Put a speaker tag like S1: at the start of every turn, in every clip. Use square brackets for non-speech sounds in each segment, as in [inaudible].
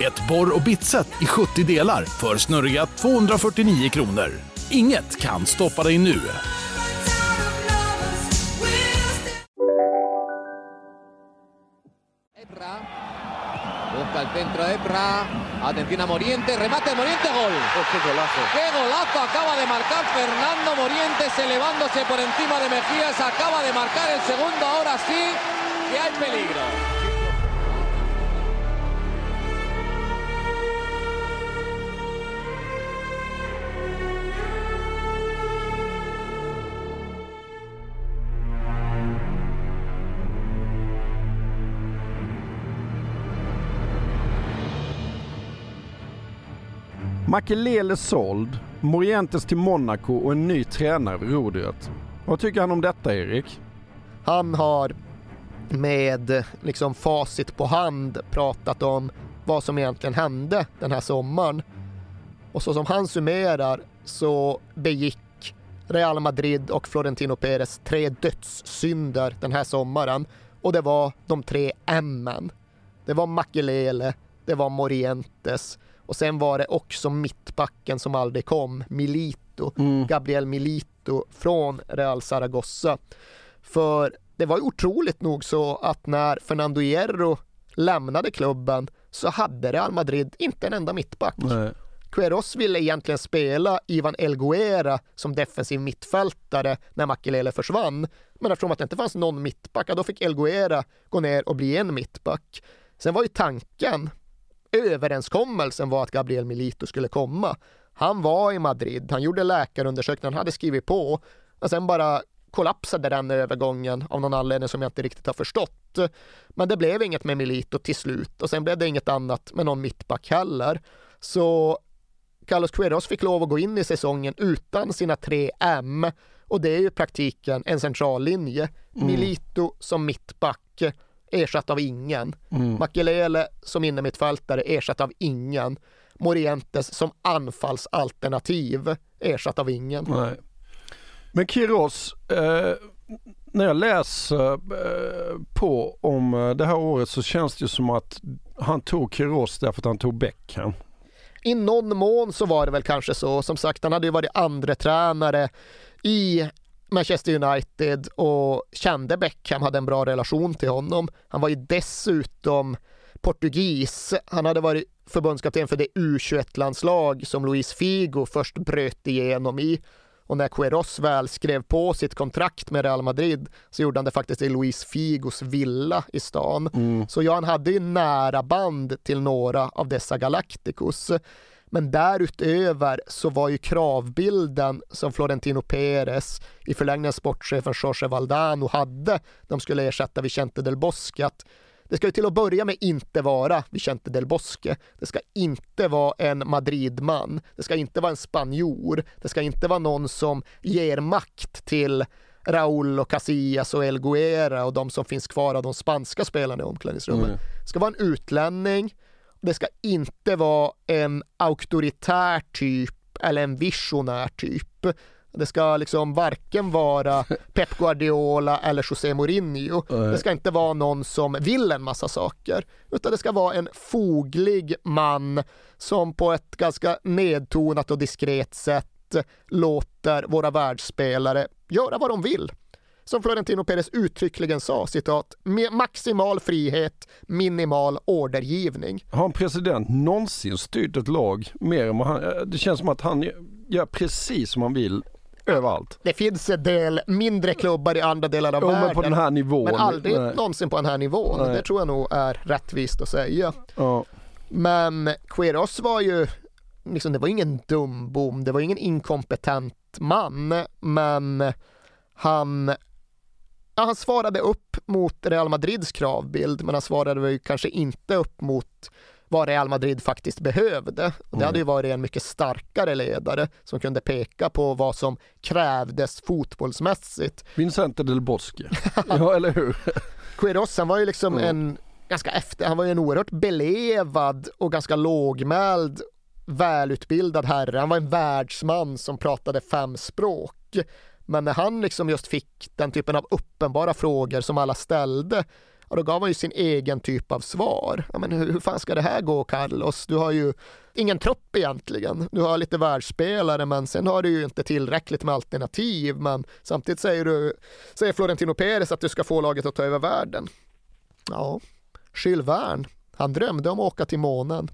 S1: Ett borr och bitset i 70 delar för snurriga 249 kronor. Inget kan stoppa dig nu.
S2: Busca el centro Ebra. Atención a Moriente. Remate de Moriente. Gol. qué golazo. Qué golazo acaba de marcar Fernando Morientes elevándose por encima de Mejías. Acaba de marcar el segundo. Ahora sí que hay peligro.
S3: Makelele såld, Morientes till Monaco och en ny tränare vid rodret. Vad tycker han om detta Erik?
S4: Han har med liksom facit på hand pratat om vad som egentligen hände den här sommaren. Och så som han summerar så begick Real Madrid och Florentino Perez tre dödssynder den här sommaren. Och det var de tre M. Det var Makelele, det var Morientes och sen var det också mittbacken som aldrig kom, Milito, mm. Gabriel Milito från Real Zaragoza. För det var ju otroligt nog så att när Fernando Hierro lämnade klubben så hade Real Madrid inte en enda mittback. Nej. Queiroz ville egentligen spela Ivan Elguera som defensiv mittfältare när Makelele försvann. Men eftersom att det inte fanns någon mittback, då fick Elguera gå ner och bli en mittback. Sen var ju tanken överenskommelsen var att Gabriel Milito skulle komma. Han var i Madrid, han gjorde läkarundersökningen, han hade skrivit på och sen bara kollapsade den övergången av någon anledning som jag inte riktigt har förstått. Men det blev inget med Milito till slut och sen blev det inget annat med någon mittback heller. Så Carlos Queiroz fick lov att gå in i säsongen utan sina tre M och det är ju praktiken en centrallinje. Mm. Milito som mittback ersatt av ingen. Mm. Makelele som innermittfältare ersatt av ingen. Morientes som anfallsalternativ ersatt av ingen.
S3: Nej. Men Kiros, eh, när jag läser eh, på om eh, det här året så känns det ju som att han tog Kiros därför att han tog Beckham.
S4: I någon mån så var det väl kanske så. Som sagt, han hade ju varit andra tränare i Manchester United och kände Beckham, hade en bra relation till honom. Han var ju dessutom portugis. Han hade varit förbundskapten för det U21-landslag som Luis Figo först bröt igenom i. Och när Queiroz väl skrev på sitt kontrakt med Real Madrid så gjorde han det faktiskt i Luis Figos villa i stan. Mm. Så ja, han hade ju nära band till några av dessa Galacticos. Men därutöver så var ju kravbilden som Florentino Perez, i förlängningen sportchefen Jorge Valdano hade, de skulle ersätta Vicente del Bosque, att det ska ju till att börja med inte vara Vicente del Bosque. Det ska inte vara en Madridman. Det ska inte vara en spanjor. Det ska inte vara någon som ger makt till Raúl och Casillas och El Guera och de som finns kvar av de spanska spelarna i omklädningsrummet. Mm. Det ska vara en utlänning det ska inte vara en auktoritär typ eller en visionär typ. Det ska liksom varken vara [laughs] Pep Guardiola eller José Mourinho. Det ska inte vara någon som vill en massa saker, utan det ska vara en foglig man som på ett ganska nedtonat och diskret sätt låter våra världsspelare göra vad de vill som Florentino Perez uttryckligen sa, citat, med maximal frihet, minimal ordergivning.
S3: Har en president någonsin styrt ett lag mer än vad han, det känns som att han gör precis som han vill överallt.
S4: Det finns en del mindre klubbar i andra delar av
S3: ja,
S4: världen.
S3: Men på den här nivån.
S4: Men aldrig nej. någonsin på den här nivån. Nej. Det tror jag nog är rättvist att säga. Ja. Men Queiroz var ju, liksom, det var ingen dumbom, det var ingen inkompetent man, men han ja, han svarade upp mot Real Madrids kravbild, men han svarade väl kanske inte upp mot vad Real Madrid faktiskt behövde. Och det hade ju varit en mycket starkare ledare som kunde peka på vad som krävdes fotbollsmässigt.
S3: Vincente del Bosque. [laughs] ja, eller hur?
S4: Queiroz han var ju liksom
S3: Mm.
S4: en ganska efter, han var ju en oerhört belevad och ganska lågmäld välutbildad herre. Han var en världsman som pratade fem språk. Men när han liksom just fick den typen av uppenbara frågor som alla ställde, ja, då gav han ju sin egen typ av svar. Ja, men hur, hur fan ska det här gå Carlos? Du har ju ingen trupp egentligen. Du har lite världsspelare men sen har du ju inte tillräckligt med alternativ. Men samtidigt säger, du, säger Florentino Perez att du ska få laget att ta över världen. Ja, Jules Verne, han drömde om att åka till månen.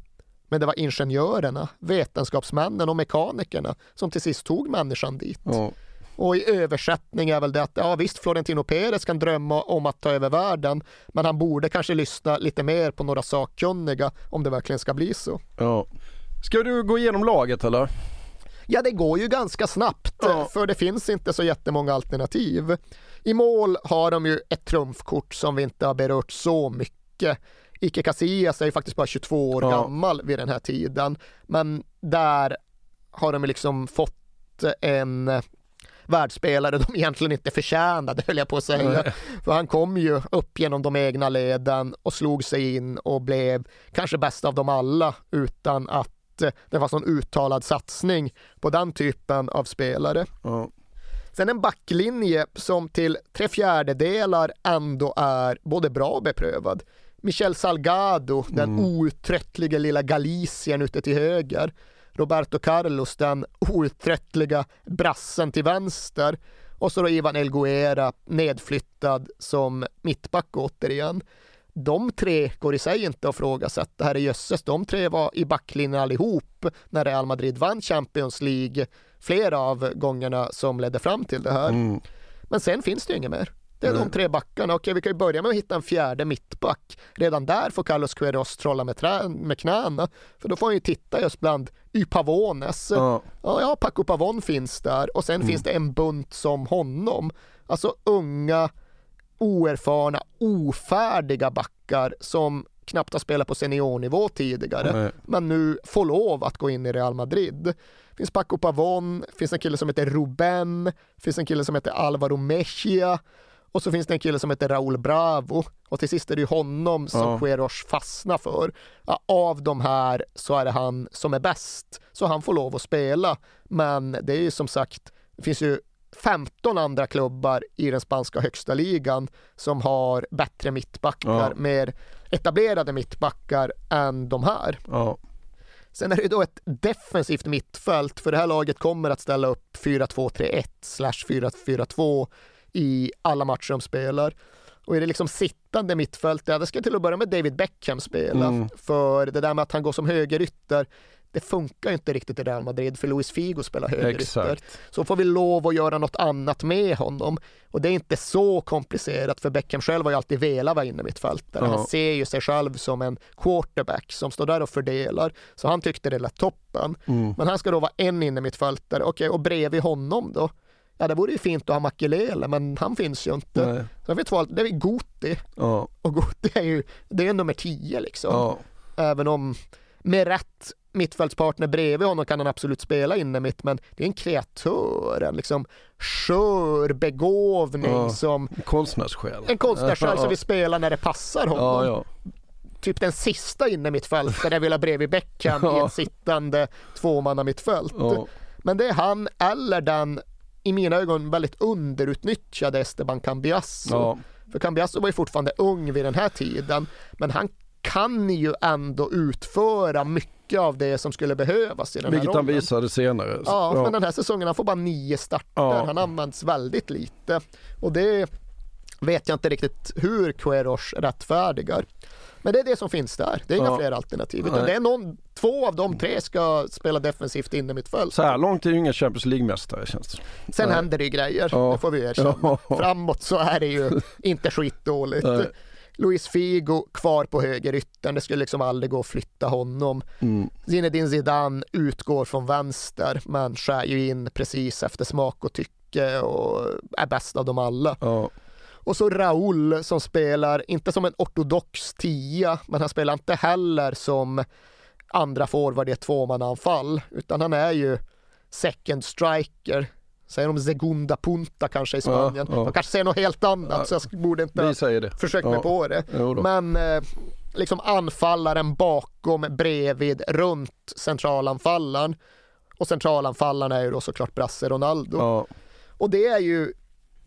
S4: Men det var ingenjörerna, vetenskapsmännen och mekanikerna som till sist tog människan dit.
S3: Ja.
S4: Och i översättning är väl det att ja visst, Florentino Perez kan drömma om att ta över världen, men han borde kanske lyssna lite mer på några sakkunniga om det verkligen ska bli så.
S3: ja. Ska du gå igenom laget eller?
S4: Ja, det går ju ganska snabbt,
S3: Ja.
S4: för det finns inte så jättemånga alternativ. I mål har de ju ett trumfkort som vi inte har berört så mycket. Ike Casillas är ju faktiskt bara 22 år
S3: Ja.
S4: gammal vid den här tiden, men där har de liksom fått en världsspelare de [laughs] egentligen inte förtjänade, höll jag på att säga. För han kom ju upp genom de egna leden och slog sig in och blev kanske bäst av dem alla utan att eh, det var sån uttalad satsning på den typen av spelare.
S3: Ja.
S4: Sen en backlinje som till tre fjärdedelar ändå är både bra och beprövad. Michel Salgado, den outtröttliga lilla Galicien ute till höger. Roberto Carlos, den outtröttliga brassen till vänster. Och så då Ivan Elguera, nedflyttad som mittback återigen. De tre går i sig inte att frågasätta. Herre jösses, de tre var i backlinjen allihop när Real Madrid vann Champions League flera av gångerna som ledde fram till det här.
S3: Mm.
S4: Men sen finns det ju inget mer. Det är de tre backarna. Okej, vi kan ju börja med att hitta en fjärde mittback. Redan där får Carlos Queiroz trolla med, trä- med knäna. För då får han ju titta just bland Y Pavones.
S3: Ja.
S4: Ja, ja, Paco Pavon finns där och sen finns det en bunt som honom. Alltså unga, oerfarna, ofärdiga backar som knappt har spelat på seniornivå tidigare,
S3: Nej.
S4: men nu får lov att gå in i Real Madrid. finns Paco Pavon, finns en kille som heter Ruben, finns en kille som heter Alvaro Mejia och så finns det en kille som heter Raúl Bravo och till sist är det ju honom som
S3: Ja.
S4: Queiroz fastnar för. Av de här så är det han som är bäst, så han får lov att spela. Men det är ju som sagt, det finns ju 15 andra klubbar i den spanska högsta ligan som har bättre mittbackar,
S3: Ja.
S4: mer etablerade mittbackar än de här.
S3: Ja.
S4: Sen är det ju då ett defensivt mittfält, för det här laget kommer att ställa upp 4-2-3-1 slash 4-4-2 i alla matcher de spelar. Och är det liksom sittande mittfält, ja, det ska till att börja med David Beckham spela.
S3: Mm.
S4: För det där med att han går som högerytter, det funkar ju inte riktigt i Real Madrid, för Luis Figo spelar högerytter. Så får vi lov att göra något annat med honom. Och det är inte så komplicerat, för Beckham själv har ju alltid velat vara inne mittfältare.
S3: Ja.
S4: Han ser ju sig själv som en quarterback som står där och fördelar. Så han tyckte det lät toppen.
S3: Mm.
S4: Men han ska då vara en inne mittfältare. Okej, och bredvid honom då? Ja, det vore ju fint att ha Makelele, men han finns ju inte.
S3: Nej.
S4: Så har vi två, det är vi Guti.
S3: Ja.
S4: Och Guti är ju, det är nummer 10 liksom.
S3: Ja.
S4: Även om med rätt mittfältspartner bredvid honom kan han absolut spela inne mitt, men det är en kreatör, en liksom skör begåvning
S3: Ja.
S4: som
S3: Konstnärssjäl.
S4: en konstnärssjäl
S3: Ja.
S4: som vill spela när det passar honom.
S3: Ja.
S4: Typ den sista inne mittfältare jag vill ha bredvid Beckham i [laughs] ett sittande tvåmanna mittfält.
S3: Ja.
S4: Men det är han eller den i mina ögon väldigt underutnyttjade Esteban Cambiasso.
S3: Ja.
S4: För Cambiasso var ju fortfarande ung vid den här tiden, men han kan ju ändå utföra mycket av det som skulle behövas i den
S3: Vilket
S4: här
S3: han
S4: rollen.
S3: visade senare.
S4: Ja, men den här säsongen, han får bara nio starter.
S3: Ja.
S4: Han används väldigt lite. Och det vet jag inte riktigt hur Queiroz rättfärdigar. Men det är det som finns där. Det är inga
S3: Ja.
S4: fler alternativ. Utan det är någon, två av de tre ska spela defensivt inne mitt fält.
S3: Så här långt är ju ingen Champions League-mästare känns det.
S4: Sen
S3: Nej.
S4: händer det ju grejer,
S3: Ja.
S4: det får vi erkänna.
S3: Ja.
S4: Framåt så är det ju [laughs] inte skitdåligt.
S3: Nej.
S4: Luis Figo kvar på högeryttern, det skulle liksom aldrig gå att flytta honom.
S3: Mm.
S4: Zinedine Zidane utgår från vänster, men skär ju in precis efter smak och tycke och är bäst av dem alla.
S3: Ja.
S4: Och så Raúl som spelar, inte som en ortodox tia, men han spelar inte heller som andra forward i ett tvåmannaanfall, utan han är ju second striker. Säger de segunda punta kanske i Spanien.
S3: Ja, ja.
S4: De kanske säger något helt annat, så jag borde inte
S3: Ja.
S4: mig på det. Men eh, liksom anfallaren bakom, bredvid, runt centralanfallaren. Och centralanfallaren är ju då såklart Brasse Ronaldo.
S3: Ja.
S4: Och det är ju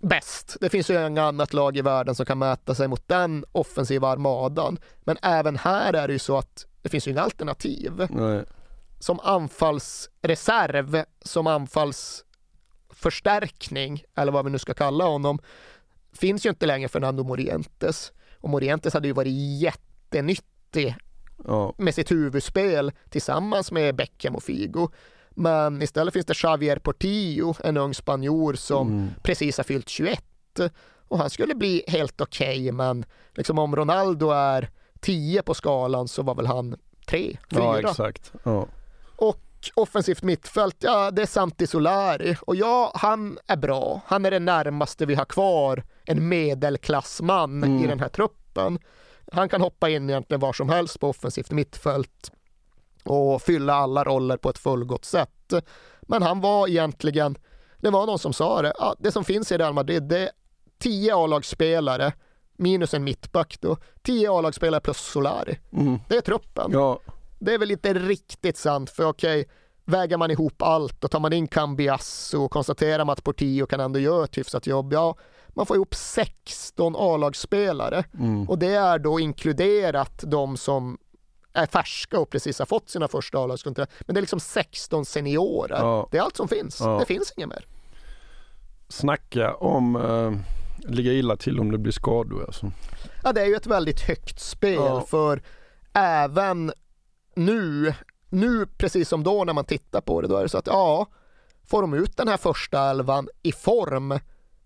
S4: bäst. Det finns ju inget annat lag i världen som kan mäta sig mot den offensiva armadan. Men även här är det ju så att det finns ju inga alternativ.
S3: Nej.
S4: Som anfallsreserv, som anfallsförstärkning, eller vad vi nu ska kalla honom, finns ju inte längre Fernando Morientes. Och Morientes hade ju varit jättenyttig
S3: Ja.
S4: med sitt huvudspel tillsammans med Beckham och Figo. Men istället finns det Javier Portillo, en ung spanjor som
S3: Mm.
S4: precis har fyllt 21. Och han skulle bli helt okej, men liksom om Ronaldo är 10 på skalan så var väl han 3, 4.
S3: ja, exakt. Ja.
S4: Och offensivt mittfält, ja det är Santi Solari. Och ja, han är bra. Han är det närmaste vi har kvar en medelklassman
S3: Mm.
S4: i den här truppen. Han kan hoppa in egentligen var som helst på offensivt mittfält och fylla alla roller på ett fullgott sätt. Men han var egentligen, det var någon som sa det, ja, det som finns i Real Madrid det är 10 A-lagsspelare minus en mittback då, 10 A-lagsspelare plus Solari.
S3: Mm.
S4: Det är truppen.
S3: Ja.
S4: Det är väl inte riktigt sant, för okej, väger man ihop allt och tar man in Cambiasso och konstaterar man att Portillo kan ändå göra ett hyfsat jobb, ja, man får ihop 16 A-lagsspelare
S3: Mm.
S4: och det är då inkluderat de som är färska och precis har fått sina första A-lagskontrakt. Men det är liksom 16 seniorer.
S3: Ja.
S4: Det är allt som finns.
S3: Ja.
S4: Det finns inget mer.
S3: Snacka om eh, ligga illa till om det blir skador alltså.
S4: Ja, det är ju ett väldigt högt spel
S3: Ja.
S4: för även nu, nu precis som då när man tittar på det, då är det så att ja, får de ut den här första elvan i form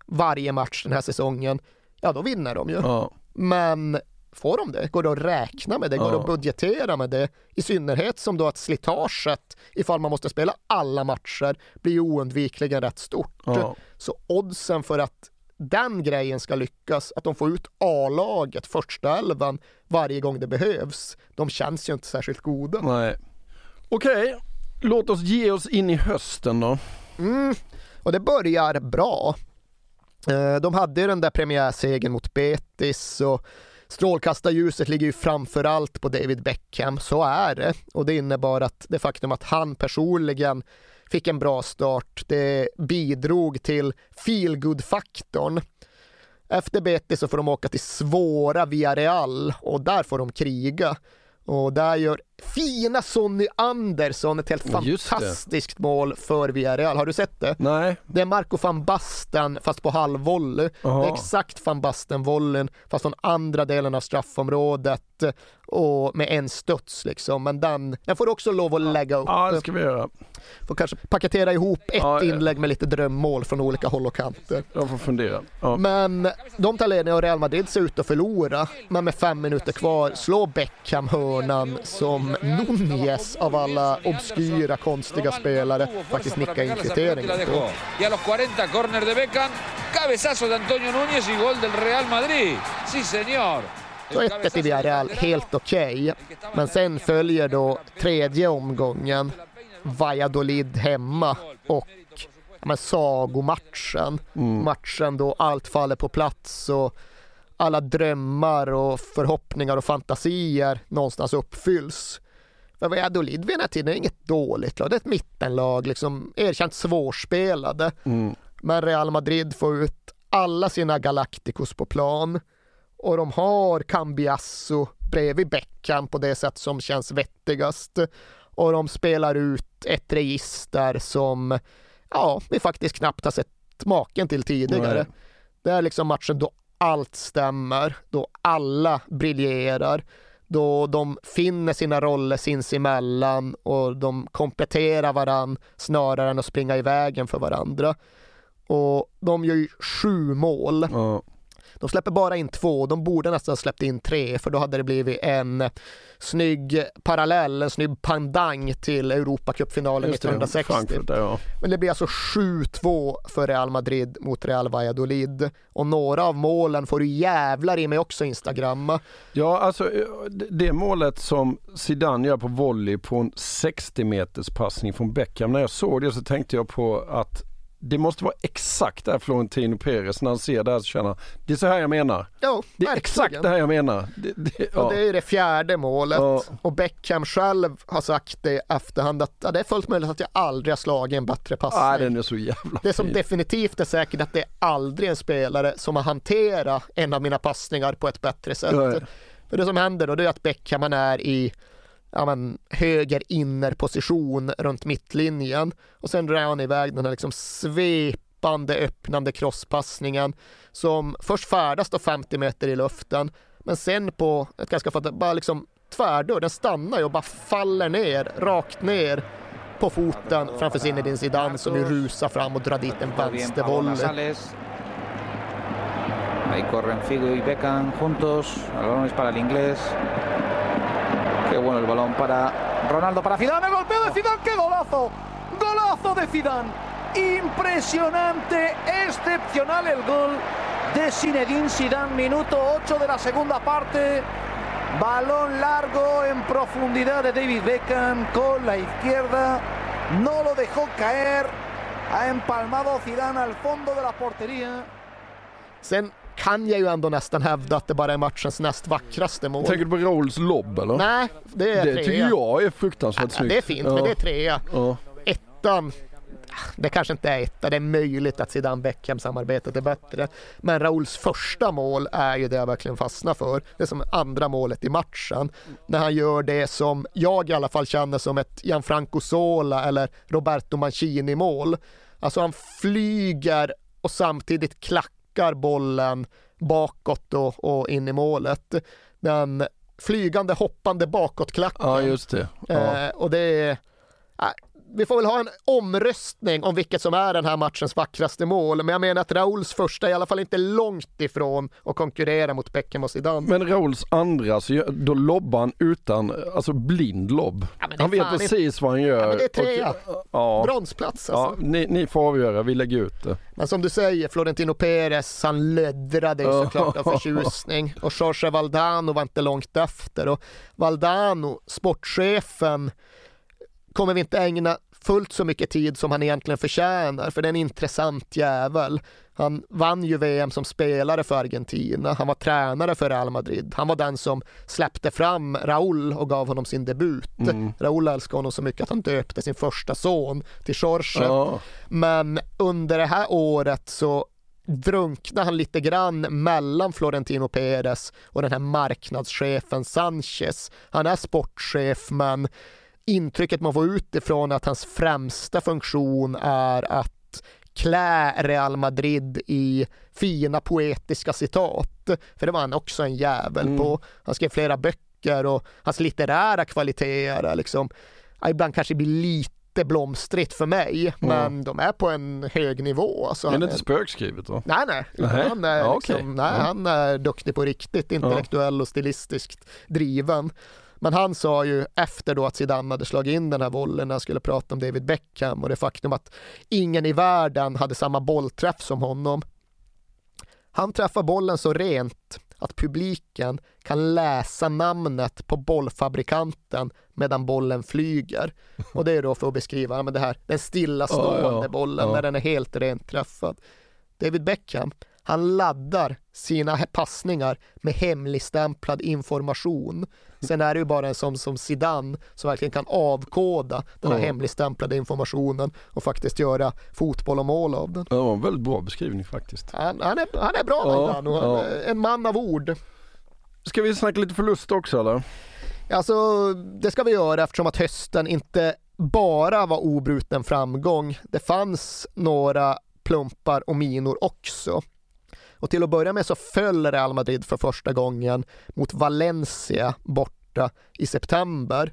S4: varje match den här säsongen, ja då vinner de ju.
S3: Ja.
S4: Men får de det? Går det att räkna med det? Går det att budgetera med det? I synnerhet som då att slitaget, ifall man måste spela alla matcher, blir oundvikligen rätt stort.
S3: Ja.
S4: Så oddsen för att den grejen ska lyckas, att de får ut A-laget, första elvan, varje gång det behövs, de känns ju inte särskilt goda.
S3: Nej. Okej, låt oss ge oss in i hösten då.
S4: Mm. Och det börjar bra. Eh, De hade ju den där premiärsegern mot Betis och strålkastarljuset ligger ju framför allt på David Beckham, så är det. Och det innebar att det faktum att han personligen fick en bra start, det bidrog till feelgood-faktorn. Efter Betis så får de åka till svåra Villarreal och där får de kriga. Och där gör fina Sonny Andersson ett helt fantastiskt mål för Villarreal. Har du sett det?
S3: Nej.
S4: Det är Marco van Basten fast på halvvolley. Det är exakt van Basten-volleyn fast från andra delen av straffområdet och med en studs liksom. Men den, den får du också lov att lägga upp.
S3: Ja, det ska vi göra.
S4: Får kanske paketera ihop ett
S3: Ja, ja.
S4: inlägg med lite drömmål från olika håll och kanter.
S3: Jag får fundera. Ja.
S4: Men de tar ledningen och Real Madrid ser ut att förlora. Men med fem minuter kvar slår Beckham hörnan som Nunez av alla obskyra konstiga spelare faktiskt nickar in kvitteringen.
S5: Y a los 40, córner de Beckham, cabezazo de Antonio Núñez y gol del Real Madrid. Sí, señor.
S4: Så 1-1 till Villarreal, helt okej. Men sen följer då tredje omgången, Valladolid hemma och ja, men, sagomatchen. Matchen då allt faller på plats och alla drömmar och förhoppningar och fantasier någonstans uppfylls. För Valladolid vid den här tiden är inget dåligt lag, det är ett mittenlag, liksom erkänt svårspelade. Men Real Madrid får ut alla sina Galacticos på plan och de har Cambiasso bredvid Beckham på det sätt som känns vettigast. Och de spelar ut ett register som ja, vi faktiskt knappt har sett maken till tidigare.
S3: Nej.
S4: Det är liksom matchen då allt stämmer, då alla briljerar, då de finner sina roller sinsemellan och de kompletterar varandra snarare än att springa i vägen för varandra. Och de gör ju sju mål.
S3: Mm.
S4: De släpper bara in två, de borde nästan ha släppt in tre för då hade det blivit en snygg parallell, en snygg pandang till Europacupfinalen
S3: Just det,
S4: 1960.
S3: Frankfurt, där, ja.
S4: Men det blir alltså 7-2 för Real Madrid mot Real Valladolid. Och några av målen får du jävlar i mig också instagramma.
S3: Ja, alltså eh, det- det målet som Zidane gör på volley på en 60 meters passning från Beckham. När jag såg det så tänkte jag på att det måste vara exakt där Florentino Perez när han ser det här så känner han, det är så här jag menar.
S4: Ja,
S3: Det är
S4: verkligen.
S3: exakt det här jag menar. Det, det, ja.
S4: Och det är det fjärde målet.
S3: Ja.
S4: Och Beckham själv har sagt det i efterhand att ja, det är fullt möjligt att jag aldrig har slagit en bättre passning.
S3: ah, den är så jävla
S4: Det som
S3: fin.
S4: definitivt är säkert att det är aldrig en spelare som har hanterat en av mina passningar på ett bättre sätt.
S3: Nej.
S4: För det som händer då det är att Beckham är i ja, men, höger innerposition runt mittlinjen och sen drar han iväg den här liksom svepande öppnande crosspassningen som först färdas då 50 meter i luften men sen på ett ganska fattat, bara liksom tvärdörr, den stannar ju och bara faller ner, rakt ner på foten framför Zinedine Zidane som ju rusar fram och drar dit en vänstervolley.
S5: Ahí corren Figo y Beckham juntos. El balón es para el inglés. Qué bueno el balón para Ronaldo, para Zidane. El golpeo de Zidane. ¡Qué golazo! ¡Golazo de Zidane! Impresionante, excepcional el gol de Zinedine Zidane. Minuto 8 de la segunda parte. Balón largo en profundidad de David Beckham con la izquierda. No lo dejó caer. Ha empalmado Zidane al fondo de la portería.
S4: Sen kan jag ju ändå nästan hävda att det bara är matchens näst vackraste mål.
S3: Tänker du på Raouls lobb eller?
S4: Nej, det är
S3: det
S4: trea.
S3: tycker jag är fruktansvärt
S4: Ja,
S3: snyggt.
S4: det är fint,
S3: ja.
S4: men det är trea.
S3: Ja.
S4: Ettan, det kanske inte är etta, det är möjligt att Zidane Beckham samarbetet är bättre. Men Rauls första mål är ju det jag verkligen fastnar för. Det är som andra målet i matchen. När han gör det som jag i alla fall känner som ett Gianfranco Sola eller Roberto Mancini mål. Alltså han flyger och samtidigt klackar bollen bakåt och, och in i målet. Den flygande hoppande bakåtklacken.
S3: ja, just det. Ja.
S4: Eh, och det är, äh, vi får väl ha en omröstning om vilket som är den här matchens vackraste mål. Men jag menar att Rauls första är i alla fall inte långt ifrån att konkurrera mot Beckham och Zidane.
S3: Men Rauls andra, så gör- då lobbar han utan, alltså blind lobb.
S4: Ja,
S3: han vet precis vad han gör.
S4: Ja, det är trea.
S3: Och- Ja,
S4: Bronsplats
S3: ja
S4: alltså.
S3: ni, ni får avgöra, vi lägger ut det.
S4: Men som du säger, Florentino Perez, han löddrade ju såklart av [laughs] förtjusning. Och Jorge Valdano var inte långt efter. Och Valdano, sportchefen, kommer vi inte ägna fullt så mycket tid som han egentligen förtjänar, för det är en intressant jävel. Han vann ju VM som spelare för Argentina, han var tränare för Real Madrid, han var den som släppte fram Raúl och gav honom sin debut. Raúl älskade honom så mycket att han döpte sin första son till Jorge.
S3: Ja.
S4: Men under det här året så drunknar han lite grann mellan Florentino Perez och den här marknadschefen Sanchez. Han är sportchef men intrycket man får utifrån att hans främsta funktion är att klä Real Madrid i fina poetiska citat. För det var han också en jävel på. Han skrev flera böcker och hans litterära kvaliteter liksom, ibland kanske blir lite blomstrigt för mig, men de är på en hög nivå. Alltså,
S3: det är
S4: är-
S3: inte spökskrivet då?
S4: Nej, nej. Han, är
S3: Ja,
S4: liksom,
S3: okej.
S4: nej,
S3: Ja.
S4: han är duktig på riktigt, intellektuell och stilistiskt driven. Men han sa ju efter då att Zidane hade slagit in den här bollen när han skulle prata om David Beckham och det faktum att ingen i världen hade samma bollträff som honom. Han träffar bollen så rent att publiken kan läsa namnet på bollfabrikanten medan bollen flyger. Och det är då för att beskriva men det här, den stillastående
S3: Ja, ja,
S4: bollen
S3: ja.
S4: när den är helt rent träffad. David Beckham, han laddar sina passningar med hemligstämplad information. Sen är det ju bara en sån som Zidane som verkligen kan avkoda den här
S3: Ja.
S4: hemligstämplade informationen och faktiskt göra fotboll och mål av den.
S3: Var en väldigt bra beskrivning faktiskt.
S4: Han, han, är, han är bra
S3: Ja,
S4: Valdano, Han
S3: ja.
S4: en man av ord.
S3: Ska vi snacka lite förlust också eller?
S4: Alltså, det ska vi göra eftersom att hösten inte bara var obruten framgång. Det fanns några plumpar och minor också. Och till att börja med så föll Real Madrid för första gången mot Valencia borta i september.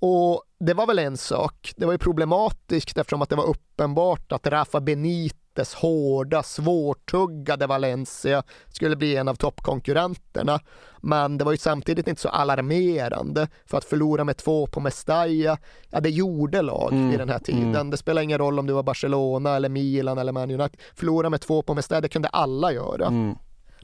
S4: Och det var väl en sak. Det var ju problematiskt eftersom att det var uppenbart att Rafa Benitez Benites hårda, svårtuggade Valencia skulle bli en av toppkonkurrenterna. Men det var ju samtidigt inte så alarmerande för att förlora med två på Mestalla, ja det gjorde lag
S3: Mm,
S4: vid den här tiden.
S3: mm.
S4: Det spelar ingen roll om du var Barcelona eller Milan eller Man United. Förlora med två på Mestalla, det kunde alla göra.
S3: Mm.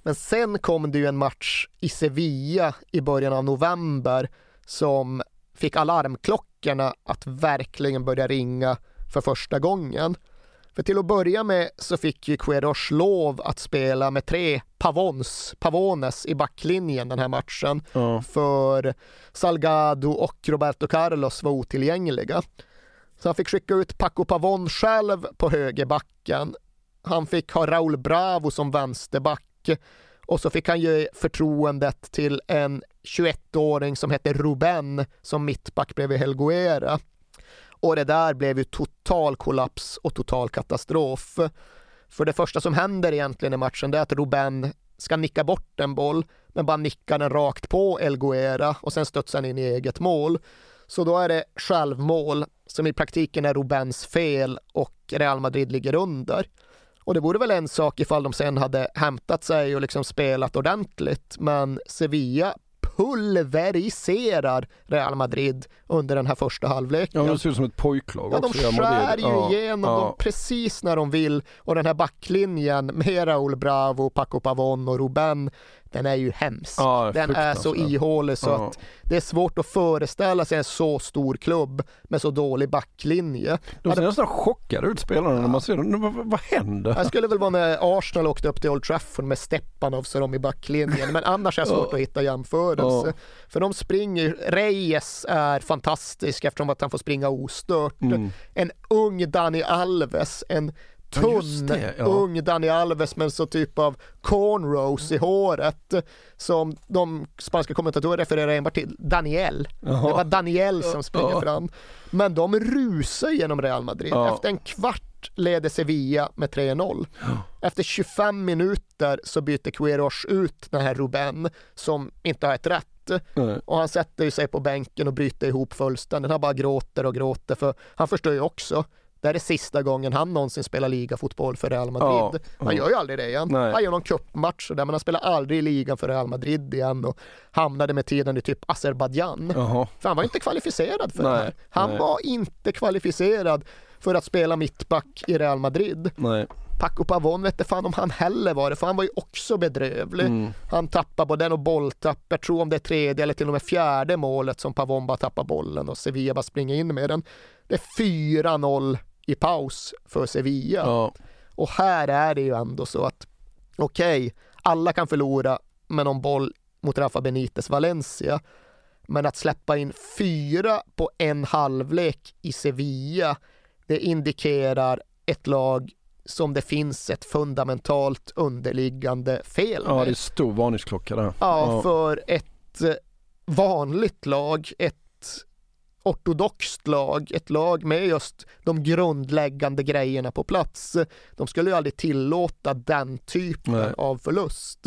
S4: Men sen kom det ju en match i Sevilla i början av november som fick alarmklockorna att verkligen börja ringa för första gången. För till att börja med så fick ju Queiroz lov att spela med tre Pavons, Pavones i backlinjen den här matchen.
S3: Ja.
S4: För Salgado och Roberto Carlos var otillgängliga. Så han fick skicka ut Paco Pavon själv på högerbacken. Han fick ha Raúl Bravo som vänsterback och så fick han ge förtroendet till en 21-åring som hette Ruben som mittback bredvid Helguera. Och det där blev ju total kollaps och total katastrof. För det första som händer egentligen i matchen det är att Ruben ska nicka bort en boll men bara nickar den rakt på Elguera och sen studsar han in i eget mål. Så då är det självmål som i praktiken är Rubens fel och Real Madrid ligger under. Och det vore väl en sak ifall de sen hade hämtat sig och liksom spelat ordentligt, men Sevilla pulveriserar Real Madrid under den här första halvleken.
S3: Ja, det ser ut som ett pojklag
S4: Ja, de
S3: också. Real
S4: skär ju
S3: Ja,
S4: igenom
S3: ja.
S4: dem precis när de vill och den här backlinjen med Raúl Bravo, Paco Pavon och Ruben, den är ju hemsk.
S3: Ja,
S4: den är så ihålig så
S3: Ja.
S4: att det är svårt att föreställa sig en så stor klubb med så dålig backlinje.
S3: De ser nästan chockade ut spelarna när man ser dem. Vad, vad, händer?
S4: Jag skulle väl vara när Arsenal åkte upp till Old Trafford med Stepanov så de i backlinjen, men annars är det [laughs] svårt
S3: Ja.
S4: att hitta jämförelse.
S3: Ja.
S4: För de springer, Reyes är fantastisk eftersom att han får springa ostört.
S3: Mm.
S4: En ung Dani Alves, en
S3: Ja,
S4: tunn
S3: det, ja.
S4: ung Dani Alves med en så typ av cornrows i håret som de spanska kommentatorerna refererar enbart till Daniel.
S3: Jaha.
S4: Det var Daniel som springer
S3: Ja.
S4: fram. Men de rusar genom Real Madrid.
S3: Ja.
S4: Efter en kvart leder Sevilla med 3-0. Efter 25 minuter så byter Queiroz ut den här Ruben som inte har ett rätt.
S3: Nej.
S4: Och han sätter sig på bänken och bryter ihop fullständigt. Han bara gråter och gråter för han förstår ju också det här är sista gången han någonsin spelar ligafotboll för Real Madrid.
S3: Ja,
S4: Han gör ju aldrig det igen.
S3: Nej.
S4: Han gör någon cupmatch och där, men han spelar aldrig i ligan för Real Madrid igen och hamnade med tiden i typ Azerbajdzjan. För han var inte kvalificerad för det
S3: Nej,
S4: här. Han
S3: nej.
S4: var inte kvalificerad för att spela mittback i Real Madrid.
S3: Nej.
S4: Paco Pavon vet fan om han heller var det, för han var ju också bedrövlig.
S3: Mm.
S4: Han tappar både en bolltapp, jag tror om det är tredje eller till och med fjärde målet som Pavon bara tappar bollen och Sevilla bara springer in med den. Det är 4-0 i paus för Sevilla.
S3: Ja.
S4: Och här är det ju ändå så att okej, alla kan förlora med någon boll mot Rafa Benites Valencia. Men att släppa in fyra på en halvlek i Sevilla, det indikerar ett lag som det finns ett fundamentalt underliggande fel
S3: ja,
S4: med.
S3: det är stor varningsklocka där.
S4: Ja, för ett eh, vanligt lag, ett ortodoxt lag, ett lag med just de grundläggande grejerna på plats. De skulle ju aldrig tillåta den typen
S3: Nej.
S4: av förlust.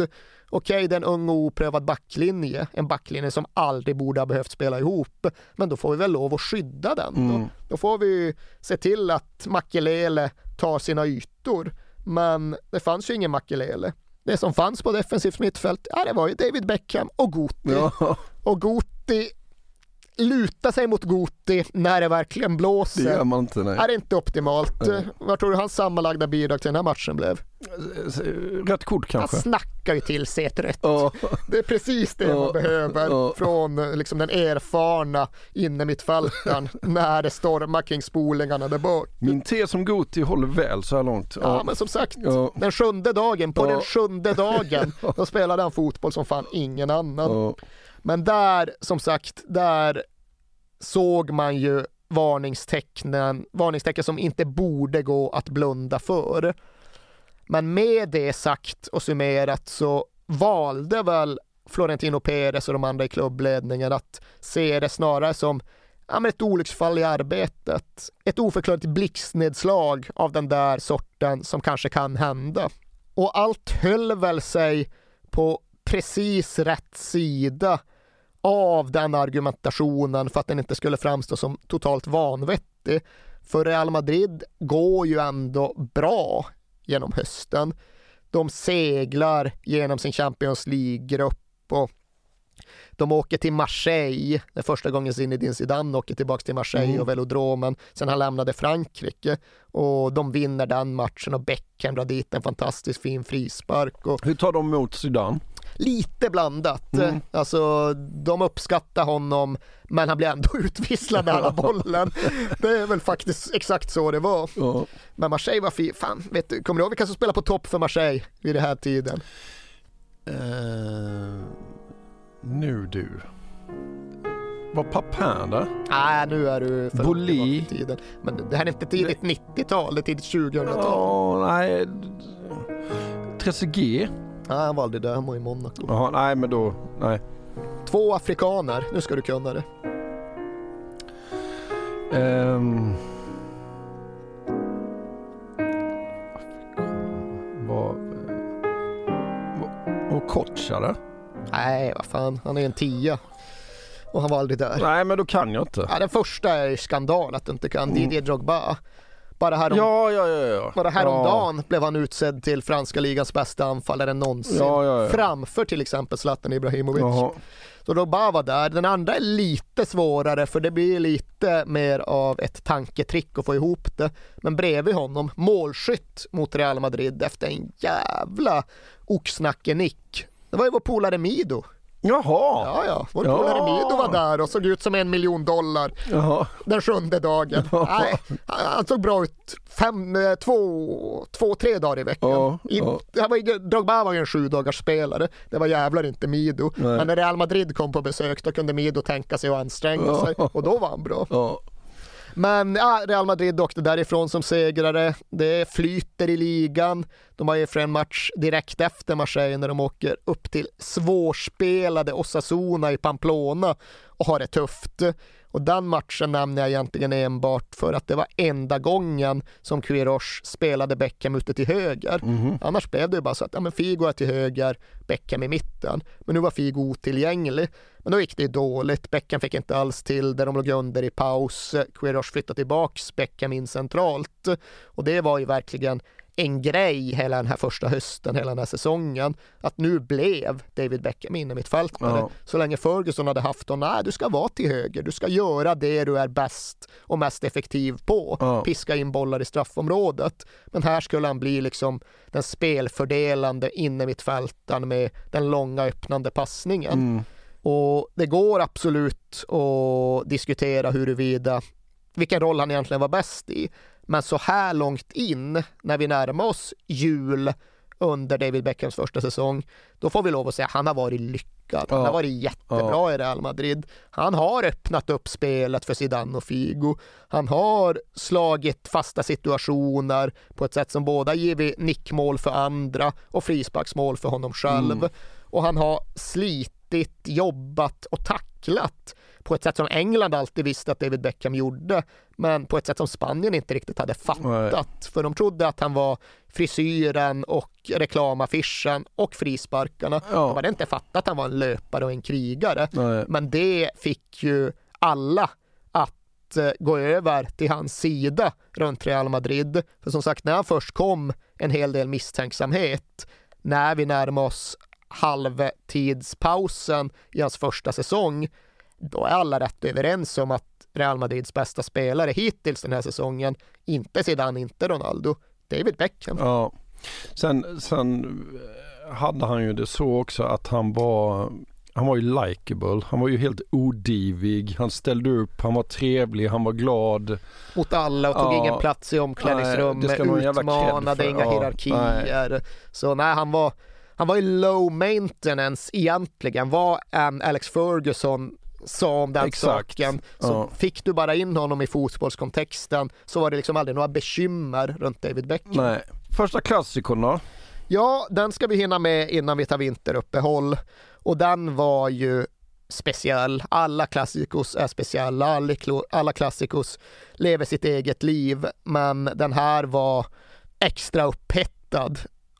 S4: Okej, det är en ung och oprövad backlinje, en backlinje som aldrig borde ha behövt spela ihop, men då får vi väl lov att skydda den. Då,
S3: Mm.
S4: då får vi se till att Makelele tar sina ytor, men det fanns ju ingen Makelele. Det som fanns på defensivt mittfält, ja det var ju David Beckham och Guti.
S3: Ja,
S4: Och Guti luta sig mot Guti när det verkligen
S3: det
S4: blåser.
S3: gör man inte. Nej.
S4: är inte optimalt.
S3: Nej.
S4: Vad tror du hans sammanlagda bidrag till den här matchen blev?
S3: Rätt kort
S4: Han
S3: kanske.
S4: snackar ju till sig ett rätt.
S3: Ja.
S4: Det är precis det
S3: Ja.
S4: man behöver
S3: Ja.
S4: från liksom, den erfarna innermittfältaren [laughs] när det stormar kring spolingarna där bak.
S3: Min tes om Goti håller väl så här långt.
S4: Ja, men som sagt, den sjunde dagen, på den sjunde dagen, [laughs] då spelade han fotboll som fan ingen annan. Men där, som sagt, där såg man ju varningstecknen, varningstecken som inte borde gå att blunda för. Men med det sagt och summerat så valde väl Florentino Perez och de andra i klubbledningen att se det snarare som ja, men ett olycksfall i arbetet. Ett oförklarligt blixtnedslag av den där sorten som kanske kan hända. Och allt höll väl sig på precis rätt sida av den argumentationen för att den inte skulle framstå som totalt vanvettig. För Real Madrid går ju ändå bra genom hösten. De seglar genom sin Champions League-grupp och de åker till Marseille, det är första gången Zinedine Zidane åker tillbaka till Marseille
S3: Mm.
S4: och velodromen sen han lämnade Frankrike. Och de vinner den matchen och Beckham drar dit en fantastiskt fin frispark. Och
S3: Hur tar de emot Zidane?
S4: Lite blandat.
S3: Mm.
S4: Alltså, de uppskattar honom, men han blir ändå [laughs] utvisslad med alla bollen. Det är väl faktiskt exakt så det var.
S3: Ja.
S4: Men Marseille var fin. Fan, vet du, kommer du ihåg vilka som spelar på topp för Marseille vid den här tiden?
S3: Eh, nu du. Var Papin där?
S4: Nej, nu är du för långt
S3: Boli.
S4: tillbaka i tiden. Men det här är inte tidigt 90-tal, det är tidigt 2000-tal.
S3: Ja, nej. Trezeguet?
S4: Nej, han var aldrig där, han var i Monaco.
S3: Jaha, nej men då, nej.
S4: Två afrikaner, nu ska du kunna det.
S3: Var... var- Och där?
S4: Nej, vad fan, han är en tia. Och han var aldrig där.
S3: Nej men då kan jag inte.
S4: Ja, den första är skandal att du inte kan. Didier Drogba. Bara, härom,
S3: Ja, ja, ja. ja.
S4: bara häromdagen blev han utsedd till franska ligans bästa anfallare någonsin.
S3: Ja, ja, ja.
S4: Framför till exempel Zlatan Ibrahimovic.
S3: Jaha.
S4: Så Drogba var där. Den andra är lite svårare för det blir lite mer av ett tanketrick att få ihop det. Men bredvid honom, målskytt mot Real Madrid efter en jävla oxnacke-nick. Det var ju vår polare Mido.
S3: Jaha.
S4: Ja, ja, vår
S3: Ja.
S4: polare Mido var där och såg ut som en miljon dollar
S3: Jaha.
S4: den sjunde dagen. Nej, han såg bra ut fem, eh, två, två, tre dagar i veckan.
S3: Ja, ja.
S4: var, Drogba var ju en sju dagars spelare. Det var jävlar inte Mido.
S3: Nej.
S4: Men när Real Madrid kom på besök då kunde Mido tänka sig att anstränga
S3: Ja.
S4: sig och då var han bra. Men ja, Real Madrid åkte därifrån som segrare. Det flyter i ligan. De har ju för en match direkt efter Marseille när de åker upp till svårspelade Osasuna i Pamplona och har det tufft. Och den matchen nämner jag egentligen enbart för att det var enda gången som Quiroz spelade Beckham ute till höger. Annars blev det ju bara så att ja, men Figo är till höger, Beckham i mitten. Men nu var Figo otillgänglig. Men då gick det ju dåligt. Beckham fick inte alls till det. De låg under i paus. Quiroz flyttade tillbaks Beckham in centralt. Och det var ju verkligen en grej hela den här första hösten, hela den här säsongen. Att nu blev David Beckham inne mittfältare.
S3: Ja.
S4: Så länge Ferguson hade haft honom, nej du ska vara till höger, du ska göra det du är bäst och mest effektiv på.
S3: Ja.
S4: Piska in bollar i straffområdet. Men här skulle han bli liksom den spelfördelande inne mittfältaren med den långa öppnande passningen.
S3: Mm.
S4: Och det går absolut att diskutera huruvida vilken roll han egentligen var bäst i. Men så här långt in, när vi närmar oss jul under David Beckhams första säsong, då får vi lov att säga att han har varit lyckad. Han
S3: Ja.
S4: har varit jättebra i Real Madrid. Han har öppnat upp spelet för Zidane och Figo. Han har slagit fasta situationer på ett sätt som båda givit nickmål för andra och frisparksmål för honom själv.
S3: Mm.
S4: Och han har slitit, jobbat och tacklat på ett sätt som England alltid visste att David Beckham gjorde, men på ett sätt som Spanien inte riktigt hade fattat. För de trodde att han var frisyren och reklamaffischen och frisparkarna.
S3: Ja.
S4: De hade inte fattat att han var en löpare och en krigare.
S3: Nej.
S4: Men det fick ju alla att eh, gå över till hans sida runt Real Madrid. För som sagt, när han först kom en hel del misstänksamhet när vi närmar oss halvtidspausen i hans första säsong, då är alla rätt överens om att Real Madrids bästa spelare hittills den här säsongen, inte Zidane, inte Ronaldo, David Beckham.
S3: Ja. Sen, sen eh, hade han ju det så också att han var han var ju likable, han var ju helt odivig, han ställde upp, han var trevlig, han var glad.
S4: mot alla och tog
S3: Ja.
S4: ingen plats i
S3: Nej,
S4: omklädningsrummet, utmanade inga
S3: Ja,
S4: hierarkier. Så nej, han var, han var ju low maintenance egentligen. Vad en Alex Ferguson sa om den
S3: Exakt.
S4: saken. Så
S3: Ja.
S4: fick du bara in honom i fotbollskontexten så var det liksom aldrig några bekymmer runt David Beckham.
S3: Nej. Första klassikern då?
S4: Ja, den ska vi hinna med innan vi tar vinteruppehåll. Och den var ju speciell. Alla klassikos är speciella. Alla klassikos lever sitt eget liv. Men den här var extra upphettad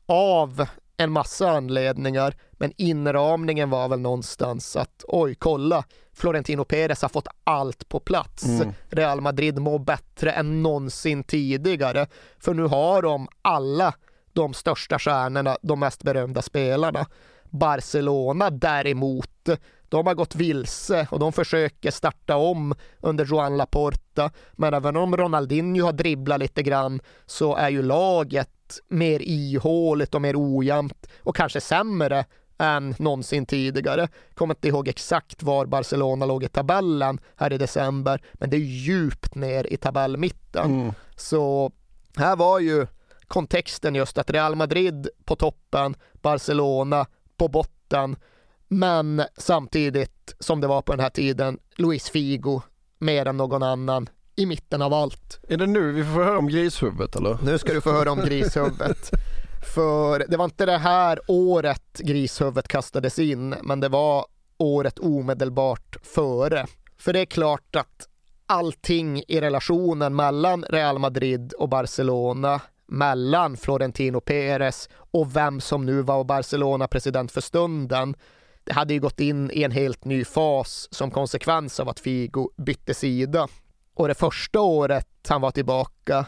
S4: av en massa anledningar. Men inramningen var väl någonstans att oj, kolla. Florentino Perez har fått allt på plats.
S3: Mm.
S4: Real Madrid mår bättre än någonsin tidigare. För nu har de alla de största stjärnorna, de mest berömda spelarna. Barcelona däremot, de har gått vilse och de försöker starta om under Joan Laporta. Men även om Ronaldinho har dribblat lite grann så är ju laget mer ihåligt och mer ojämnt och kanske sämre än någonsin tidigare. Kommer inte ihåg exakt var Barcelona låg i tabellen här i december, men det är djupt ner i tabellmitten.
S3: Mm.
S4: Så här var ju kontexten just att Real Madrid på toppen, Barcelona på botten, men samtidigt som det var på den här tiden, Luis Figo mer än någon annan i mitten av allt.
S3: Är det nu vi får höra om grishuvudet eller?
S4: Nu ska du få höra om grishuvudet. [laughs] För det var inte det här året grishuvudet kastades in, men det var året omedelbart före. För det är klart att allting i relationen mellan Real Madrid och Barcelona, mellan Florentino Perez och vem som nu var Barcelona-president för stunden, det hade ju gått in i en helt ny fas som konsekvens av att Figo bytte sida. Och det första året han var tillbaka,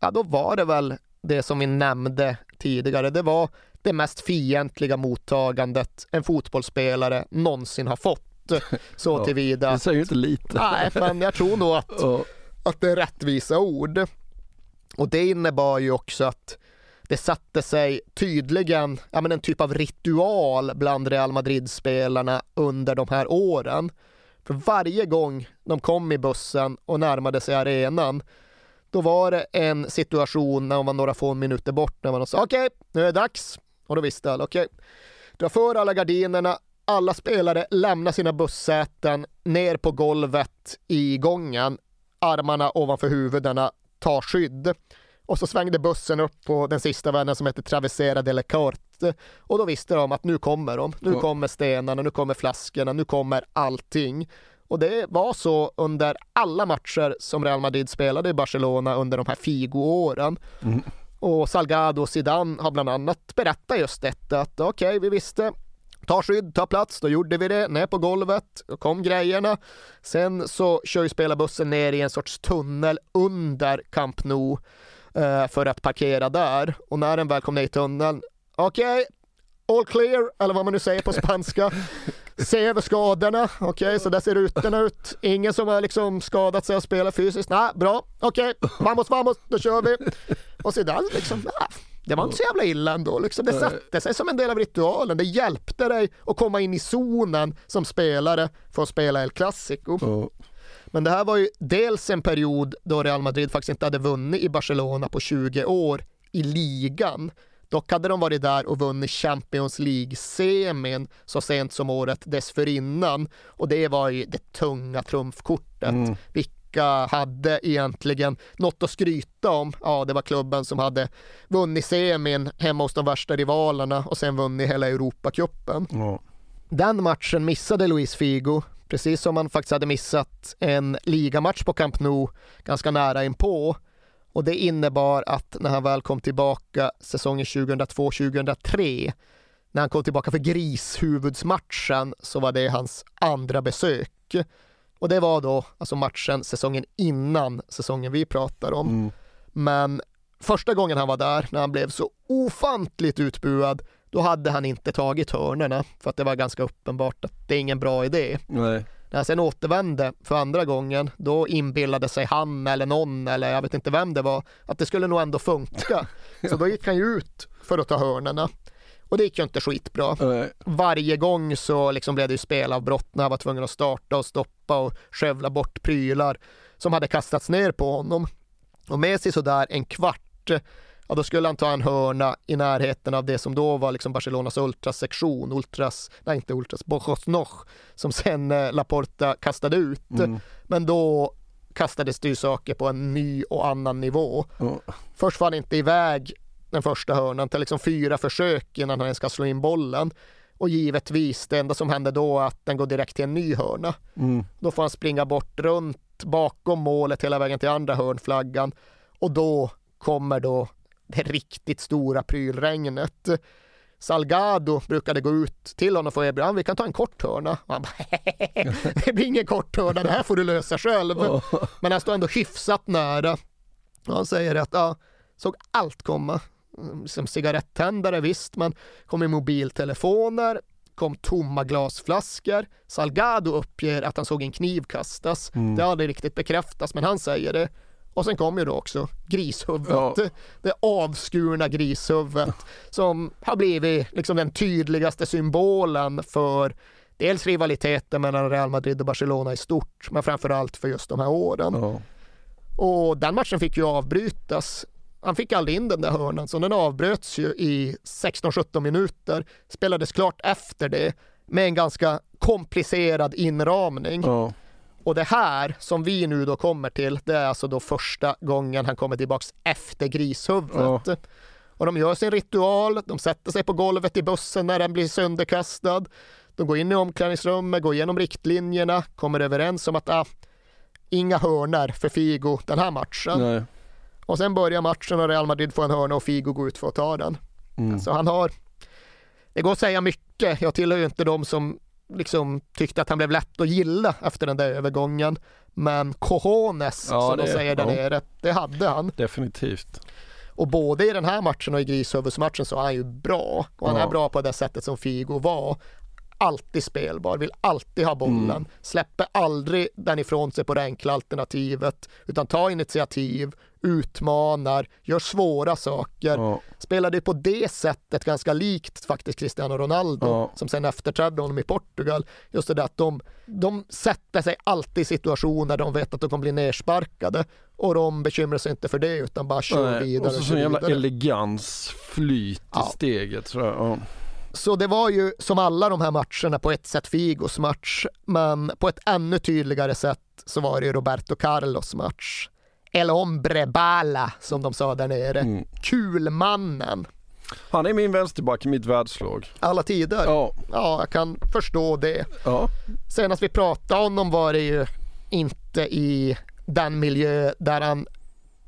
S4: ja då var det väl det som vi nämnde tidigare. Det var det mest fientliga mottagandet en fotbollsspelare någonsin har fått. Så
S3: Ja,
S4: tillvida.
S3: Det säger ju inte lite.
S4: Nej, men jag tror nog att,
S3: Ja.
S4: att det är rättvisa ord. Och det innebar ju också att det satte sig tydligen ja, men en typ av ritual bland Real Madrid-spelarna under de här åren. För varje gång de kom i bussen och närmade sig arenan då var det en situation när man var några få minuter bort när man sa okej, nu är det dags. Och då visste alla, okej, dra för alla gardinerna, alla spelare lämnar sina bussäten ner på golvet i gången, armarna ovanför huvudena, tar skydd. Och så svängde bussen upp på den sista vännen som heter Travesera de la Corte. Och då visste de att nu kommer de. Nu kommer stenarna, nu kommer flaskorna, nu kommer allting. Och det var så under alla matcher som Real Madrid spelade i Barcelona under de här Figo-åren. Och Salgado och Zidane har bland annat berättat just detta att okej, vi visste Ta skydd, ta plats, då gjorde vi det, ner på golvet, då kom grejerna. Sen så kör ju spelarbussen ner i en sorts tunnel under Camp Nou eh, för att parkera där. Och när den väl kom ner i tunneln, okej, all clear, eller vad man nu säger på spanska. [laughs] Se över skadorna, okej, så där ser rutorna ut. Ingen som har liksom skadat sig och spelat fysiskt. Nej, bra, okej, vamos, vamos, då kör vi. Och sedan liksom, nej, det var inte så jävla illa ändå. Liksom. Det satte sig som en del av ritualen. Det hjälpte dig att komma in i zonen som spelare för att spela El Clasico. Men det här var ju dels en period då Real Madrid faktiskt inte hade vunnit i Barcelona på 20 år i ligan. Dock hade de varit där och vunnit Champions League-semin så sent som året dessförinnan. Och det var ju det tunga trumfkortet. Vilka hade egentligen något att skryta om? Ja, det var klubben som hade vunnit semin hemma hos de värsta rivalerna och sen vunnit hela Europacupen.
S3: Ja.
S4: Den matchen missade Luis Figo, precis som han faktiskt hade missat en ligamatch på Camp Nou ganska nära inpå. Och det innebar att när han väl kom tillbaka säsongen 2002-2003, när han kom tillbaka för grishuvudsmatchen, så var det hans andra besök. Och det var då alltså matchen säsongen innan säsongen vi pratar om. Men första gången han var där, när han blev så ofantligt utbuad, då hade han inte tagit hörnerna för att det var ganska uppenbart att det är ingen bra idé.
S3: Nej.
S4: När han sen återvände för andra gången, då inbillade sig han eller någon, eller jag vet inte vem det var, att det skulle nog ändå funka. [laughs] Så då gick han ju ut för att ta hörnerna. Och det gick ju inte skitbra. Varje gång så liksom blev det ju spelavbrott när han var tvungen att starta och stoppa och skövla bort prylar som hade kastats ner på honom. Och med sig sådär en kvart, ja då skulle han ta en hörna i närheten av det som då var liksom Barcelonas ultrasektion, ultras, nej inte ultras, Bojos Noch, som sen eh, Laporta kastade ut. Men då kastades det ju saker på en ny och annan nivå.
S3: Ja.
S4: Först var han inte iväg den första hörnan till liksom fyra försök innan han ens ska slå in bollen. Och givetvis, det enda som händer då är att den går direkt till en ny hörna. Då får han springa bort runt bakom målet hela vägen till andra hörnflaggan. Och då kommer då det riktigt stora prylregnet. Salgado brukade gå ut till honom och erbjuda, vi kan ta en kort hörna. Och han bara, det blir ingen kort hörna, det här får du lösa själv. Men han står ändå hyfsat nära. Och han säger att, ja, såg allt komma. mm, som cigarettändare visst, men kom med mobiltelefoner, kom tomma glasflaskor. Salgado uppger att han såg en kniv kastas.
S3: Mm.
S4: Det har aldrig riktigt bekräftats, men han säger det. Och sen kom ju då också grishuvudet,
S3: Ja.
S4: det avskurna grishuvudet som har blivit liksom den tydligaste symbolen för dels rivaliteten mellan Real Madrid och Barcelona i stort, men framförallt för just de här åren.
S3: Ja.
S4: Och den matchen fick ju avbrytas. Han fick aldrig in den där hörnan, så den avbröts ju i 16-17 minuter. Spelades klart efter det med en ganska komplicerad inramning.
S3: Ja.
S4: Och det här som vi nu då kommer till, det är alltså då första gången han kommer tillbaks efter grishuvudet. Och de gör sin ritual, de sätter sig på golvet i bussen när den blir sönderkastad. De går in i omklädningsrummet, går igenom riktlinjerna, kommer överens om att ah, inga hörnor för Figo den här matchen.
S3: Nej.
S4: Och sen börjar matchen och Real Madrid får en hörna och Figo går ut för att ta den.
S3: Mm.
S4: Så han har, det går att säga mycket. Jag tillhör ju inte de som liksom tyckte att han blev lätt att gilla efter den där övergången. Men cojones,
S3: Ja,
S4: som de säger där
S3: ja.
S4: nere, det hade han.
S3: Definitivt.
S4: Och både i den här matchen och i Grishuvudsmatchen så är han ju bra. Och han
S3: Ja.
S4: är bra på det sättet som Figo var. Alltid spelbar, vill alltid ha bollen,
S3: Mm.
S4: släpper aldrig den ifrån sig på det enkla alternativet, utan tar initiativ, utmanar, gör svåra saker.
S3: Ja.
S4: Spelade på det sättet ganska likt faktiskt Cristiano Ronaldo
S3: Ja.
S4: som sen efterträdde honom i Portugal. Just det där att de, de sätter sig alltid i situationer där de vet att de kommer bli nersparkade och de bekymrar sig inte för det utan bara kör
S3: Nej.
S4: vidare.
S3: Och så sån
S4: kör
S3: jävla
S4: vidare.
S3: elegans, flyt i
S4: Ja.
S3: steget. Så, ja.
S4: Så det var ju som alla de här matcherna på ett sätt Figos match, men på ett ännu tydligare sätt så var det ju Roberto Carlos match. El hombre bala som de sa där nere.
S3: Mm.
S4: Kulmannen.
S3: Han är min vänsterback i mitt världslag.
S4: Alla tider.
S3: Ja.
S4: Ja, jag kan förstå det.
S3: Ja.
S4: Senast vi pratade om honom var det ju inte i den miljö där han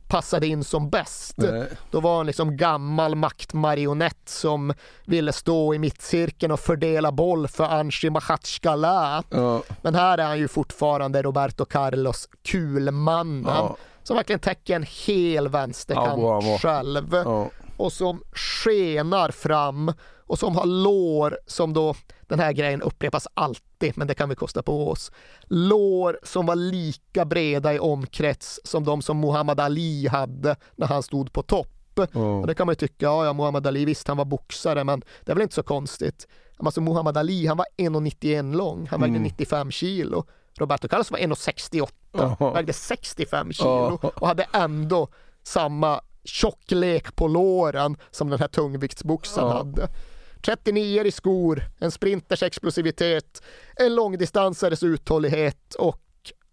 S4: passade in som bäst.
S3: Nej.
S4: Då var han liksom gammal maktmarionett som ville stå i mittcirkeln och fördela boll för Anshi Machatskala.
S3: Ja.
S4: Men här är han ju fortfarande Roberto Carlos kulmannen
S3: Ja.
S4: Som verkligen täcker en hel
S3: Ja,
S4: vänsterkant
S3: bra, bra.
S4: själv
S3: Ja.
S4: och som skenar fram och som har lår som då, den här grejen upprepas alltid, men det kan vi kosta på oss. Lår som var lika breda i omkrets som de som Muhammad Ali hade när han stod på topp. Och det kan man ju tycka, ja, ja, Muhammad Ali, visst han var boxare, men det är väl inte så konstigt. Alltså Muhammad Ali, han var 1,91 lång, han vägde
S3: Mm.
S4: 95 kilo. Roberto Carlos var 1,68,
S3: Ja.
S4: vägde 65 kilo
S3: Ja.
S4: och hade ändå samma tjocklek på låren som den här tungviktsboxaren
S3: Ja.
S4: hade. 39 i skor, en sprinters explosivitet, en långdistansares uthållighet och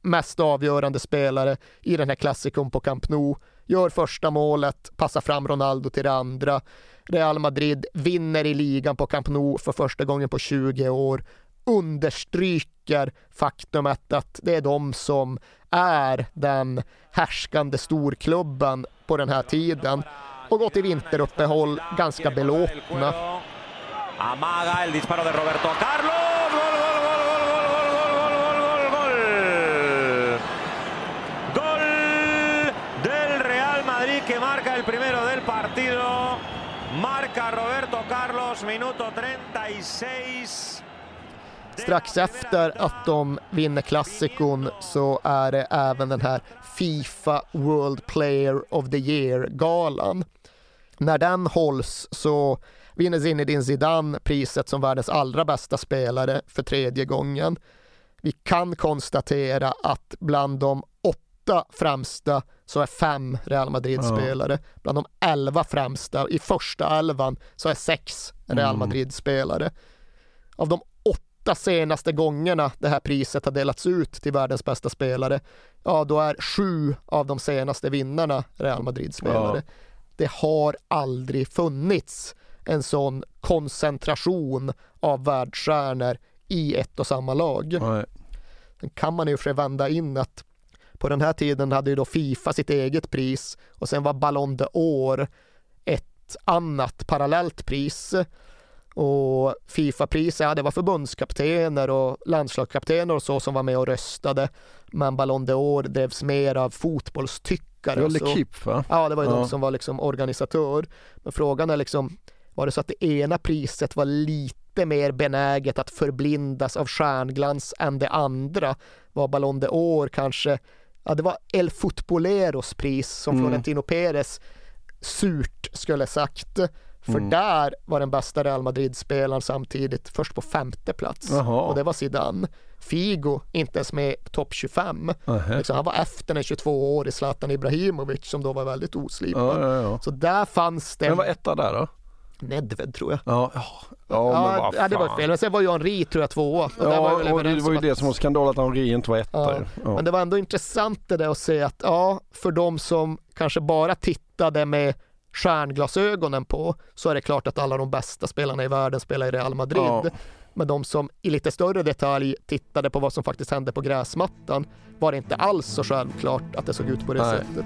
S4: mest avgörande spelare i den här klassikon på Camp Nou. Gör första målet, passar fram Ronaldo till det andra. Real Madrid vinner i ligan på Camp Nou för första gången på 20 år. Understryker faktumet att det är de som är den härskande storklubben på den här tiden och gått i vinteruppehåll ganska belåtna.
S6: Amaga el disparo de Roberto Carlos. Gol, gol, gol, gol, gol, gol, gol, gol, gol, gol. Gol del Real Madrid que marca el primero del partido. Marca Roberto Carlos, minuto 36.
S4: Strax efter att de vinner klassikon så är det även den här Fifa World Player of the Year-galan. När den hålls så vinner Zinedine Zidane priset som världens allra bästa spelare för tredje gången. Vi kan konstatera att bland de åtta främsta så är fem Real Madrid-spelare. Bland de elva främsta i första elvan så är sex Real Madrid-spelare. Av de åtta senaste gångerna det här priset har delats ut till världens bästa spelare, ja då är sju av de senaste vinnarna Real Madrid-spelare. Det har aldrig funnits en sån koncentration av världsstjärnor i ett och samma lag.
S3: Nej.
S4: Sen kan man ju för vända in att på den här tiden hade ju då Fifa sitt eget pris och sen var Ballon d'Or ett annat parallellt pris. Och Fifa-priset, ja det var förbundskaptener och landslagskaptener och så som var med och röstade. Men Ballon d'Or drevs mer av fotbollstycke bokare.
S3: Det var. L'Equipe va?
S4: Ja, det var ju
S3: Ja.
S4: de som var liksom organisatör. Men frågan är liksom, var det så att det ena priset var lite mer benäget att förblindas av stjärnglans än det andra? Var Ballon d'Or kanske, ja det var El Futboleros pris som
S3: Mm.
S4: Florentino Perez surt skulle sagt. För
S3: Mm.
S4: där var den bästa Real Madrid-spelaren samtidigt först på femte plats.
S3: Jaha.
S4: Och det var Zidane. Figo inte ens med topp 25.
S3: Nähä.
S4: Liksom, han var efter den 22 år i Zlatan Ibrahimovic som då var väldigt oslipad.
S3: Ja, ja, ja.
S4: Så där fanns det
S3: Vem var etta där då?
S4: Nedved tror jag.
S3: Ja, ja, ja,
S4: ja, det var fel. Men sen var ju Henri tror jag tvåa. Och där var
S3: Ja, och det var ju det som var skandal att Henri inte var etta.
S4: Ja. Men det var ändå intressant det där att se att ja, för de som kanske bara tittade med stjärnglasögonen på så är det klart att alla de bästa spelarna i världen spelar i Real Madrid.
S3: Ja.
S4: Men de som i lite större detalj tittade på vad som faktiskt hände på gräsmattan var det inte alls så självklart att det såg ut på det
S3: Nej.
S4: sättet.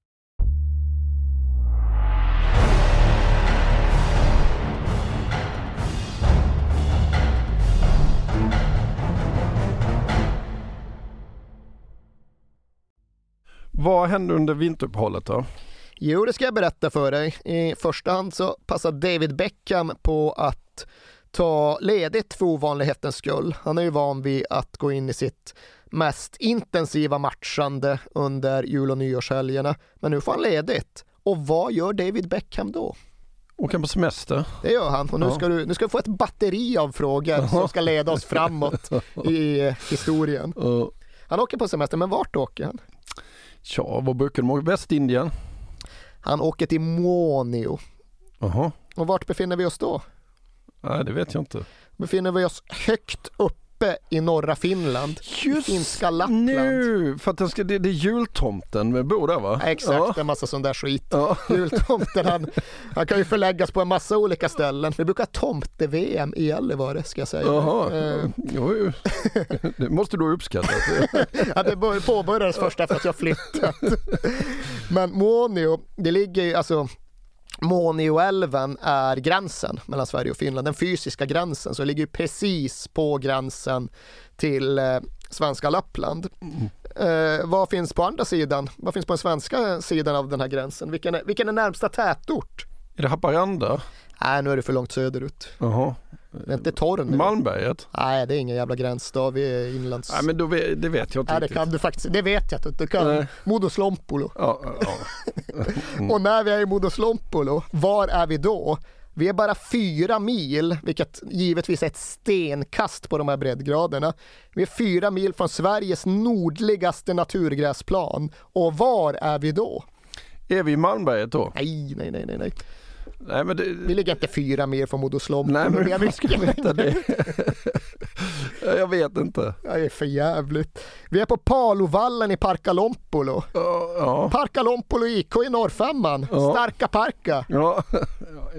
S3: Vad hände under vinteruppehållet då?
S4: Jo, det ska jag berätta för dig. I första hand så passar David Beckham på att ta ledigt för ovanlighetens skull. Han är ju van vid att gå in i sitt mest intensiva matchande under jul och nyårshelgerna. Men nu får han ledigt. Och vad gör David Beckham då?
S3: Åka på semester?
S4: Det gör han och nu
S3: Ja.
S4: ska du, nu ska du få ett batteri av frågor som ska leda oss framåt i [laughs] historien. Han åker på semester, men vart åker han?
S3: Ja, vad brukar de åka? Västindien?
S4: Han åker till Muonio.
S3: Jaha.
S4: Och vart befinner vi oss då?
S3: Nej, det vet jag inte.
S4: befinner vi oss högt uppe i norra Finland, i finska Lappland.
S3: Nu, för att den ska, det, det är jultomten bor där va?
S4: Ja, Exakt, en massa sån där skit. Jultomten han, han kan ju förläggas på en massa olika ställen. Vi brukar ha tomte-VM i Gällivare ska jag säga.
S3: Jaha,
S4: Eh,
S3: jo, det måste du uppskatta. [laughs]
S4: ja, det bör- påbörjades först efter att jag flyttat. Men Muonio, det ligger ju alltså Muonioälven är gränsen mellan Sverige och Finland, den fysiska gränsen, så det ligger precis på gränsen till eh, svenska Lappland. Eh, vad finns på andra sidan? Vad finns på den svenska sidan av den här gränsen? Vilken är, vilken är närmsta tätort?
S3: Är det Haparanda?
S4: Nej, nu är det för långt söderut.
S3: Jaha.
S4: Det är inte torr nu.
S3: Malmberget?
S4: Nej, det är ingen jävla gränsstad. Vi är inlands...
S3: Nej men då, det vet jag inte
S4: Nej, det kan du faktiskt. Det vet jag att du inte kan.
S3: Nej.
S4: Modoslompolo.
S3: Ja, ja. Mm. [laughs]
S4: Och när vi är i Modoslompolo, var är vi då? Vi är bara fyra mil, vilket givetvis är ett stenkast på de här breddgraderna. Vi är fyra mil från Sveriges nordligaste naturgräsplan. Och var är vi då?
S3: Är vi i Malmberget då?
S4: Nej, nej, nej, nej, nej.
S3: Men det...
S4: Vi ligger inte fyra mil från Modoslompolo.
S3: Nej men hur ska jag veta det? [laughs] jag vet inte.
S4: Det är för jävligt. Vi är på Palovallen i Parkalompolo.
S3: Ja,
S4: Parkalompolo IK i norrfemman.
S3: Ja.
S4: Starka Parka.
S3: ja.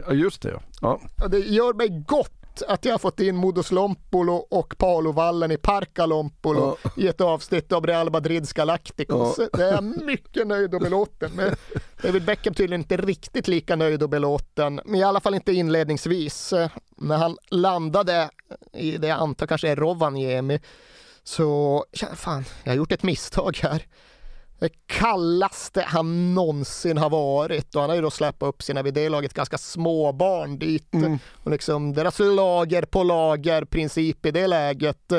S3: [laughs] just det. Ja.
S4: Det gör mig gott att jag har fått in Modoslompolo och Palovallen i Parkalompolo i ett avsnitt av Real Madrids Galacticos.
S3: Ja.
S4: Det är jag mycket nöjd och belåten med. David Beckham tydligen inte riktigt lika nöjd och belåten, men i alla fall inte inledningsvis. När han landade i det jag antar kanske är Rovaniemi så fan, jag har gjort ett misstag här. Det kallaste han någonsin har varit. Och han har ju då släppt upp sina vid det laget ganska små barn dit. Och liksom deras lager på lager princip i det läget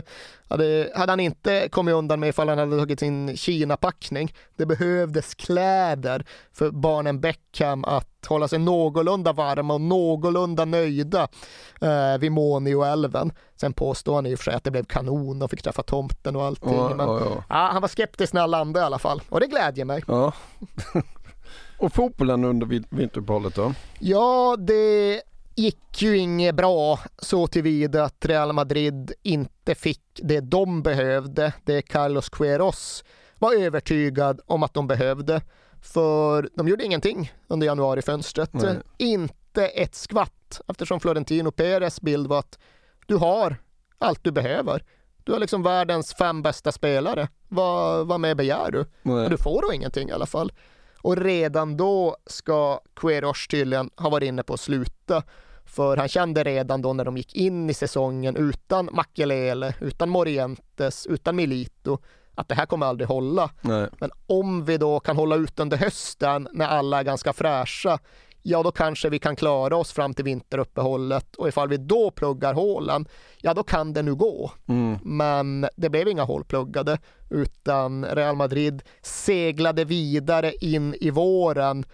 S4: hade, hade han inte kommit undan med ifall han hade tagit sin Kina-packning. Det behövdes kläder för barnen Beckham att hålla sig någorlunda varma och någorlunda nöjda eh, vid Monioälven. Sen påstår han i och för sig att det blev kanon och fick träffa tomten och allting.
S3: Ja,
S4: men,
S3: ja, ja.
S4: Ja, han var skeptisk när han landade i alla fall och det glädjer mig. [laughs]
S3: Och fotbollen under vin- vinteruppehållet då?
S4: Ja, det gick ju inget bra så tillvida att Real Madrid inte fick det de behövde, det Carlos Queiroz var övertygad om att de behövde. För de gjorde ingenting under januarifönstret.
S3: Nej.
S4: Inte ett skvatt eftersom Florentino Perez bild var att du har allt du behöver. Du har liksom världens fem bästa spelare. Vad, vad mer begär du?
S3: Nej.
S4: Men du får då ingenting i alla fall. Och redan då ska Queiroz tydligen ha varit inne på att sluta. För han kände redan då när de gick in i säsongen utan Makelele, utan Morientes, utan Milito att det här kommer aldrig hålla.
S3: Nej.
S4: Men om vi då kan hålla ut under hösten när alla är ganska fräscha, ja då kanske vi kan klara oss fram till vinteruppehållet och ifall vi då pluggar hålen, ja då kan det nu gå.
S3: Mm.
S4: Men det blev inga hål pluggade utan Real Madrid seglade vidare in i våren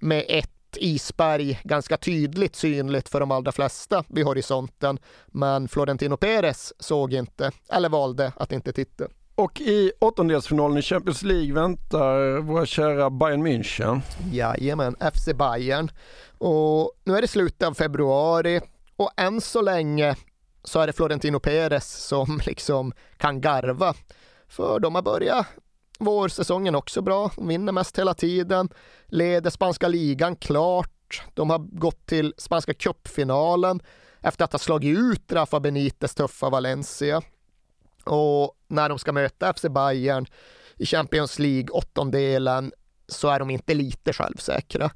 S4: med ett isberg ganska tydligt synligt för de allra flesta vid horisonten. Men Florentino Perez såg inte, eller valde att inte titta.
S3: Och i åttondelsfinalen i Champions League väntar våra kära Bayern München.
S4: Jajamän, FC Bayern. Och nu är det slutet av februari och än så länge så är det Florentino Perez som [laughs] liksom kan garva. För de har börjat vårsäsongen också bra, de vinner mest hela tiden, leder spanska ligan klart, de har gått till spanska cupfinalen efter att ha slagit ut Rafa Benites tuffa Valencia. Och när de ska möta FC Bayern i Champions League åttondelen så är de inte lite självsäkra.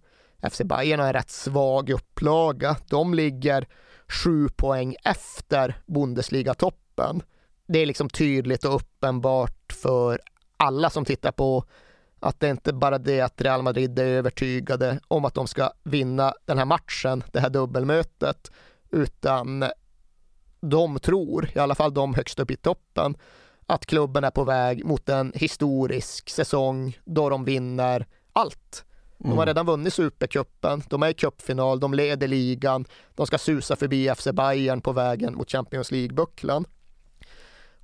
S4: FC Bayern har en rätt svag upplaga. De ligger sju poäng efter Bundesliga-toppen. Det är liksom tydligt och uppenbart för alla som tittar på att det inte bara det att Real Madrid är övertygade om att de ska vinna den här matchen, det här dubbelmötet, utan de tror, i alla fall de högst upp i toppen, att klubben är på väg mot en historisk säsong då de vinner allt. De har redan vunnit Supercupen, de är i cupfinal, de leder ligan, de ska susa förbi FC Bayern på vägen mot Champions League-bucklan.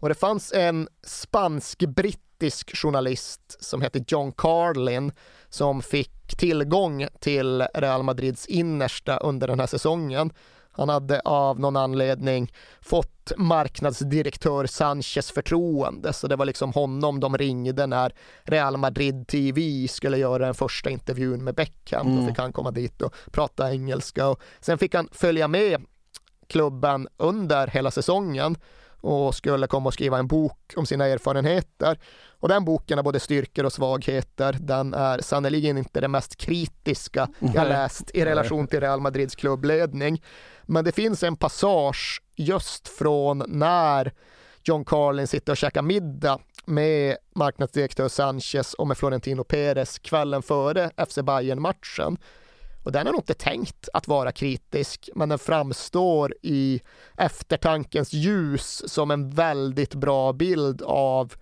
S4: Och det fanns en spansk-brittisk journalist som hette John Carlin som fick tillgång till Real Madrids innersta under den här säsongen. Han hade av någon anledning fått marknadsdirektör Sanchez förtroende, så det var liksom honom de ringde när Real Madrid TV skulle göra den första intervjun med Beckham. Då
S3: Mm.
S4: fick han komma dit och prata engelska och sen fick han följa med klubben under hela säsongen och skulle komma och skriva en bok om sina erfarenheter. Och den boken har både styrkor och svagheter. Den är sannerligen inte det mest kritiska jag läst i relation till Real Madrids klubbledning. Men det finns en passage just från när John Carlin sitter och käkar middag med marknadsdirektör Sanchez och med Florentino Perez kvällen före FC Bayern-matchen. Och Och den är nog inte tänkt att vara kritisk, men den framstår i eftertankens ljus som en väldigt bra bild av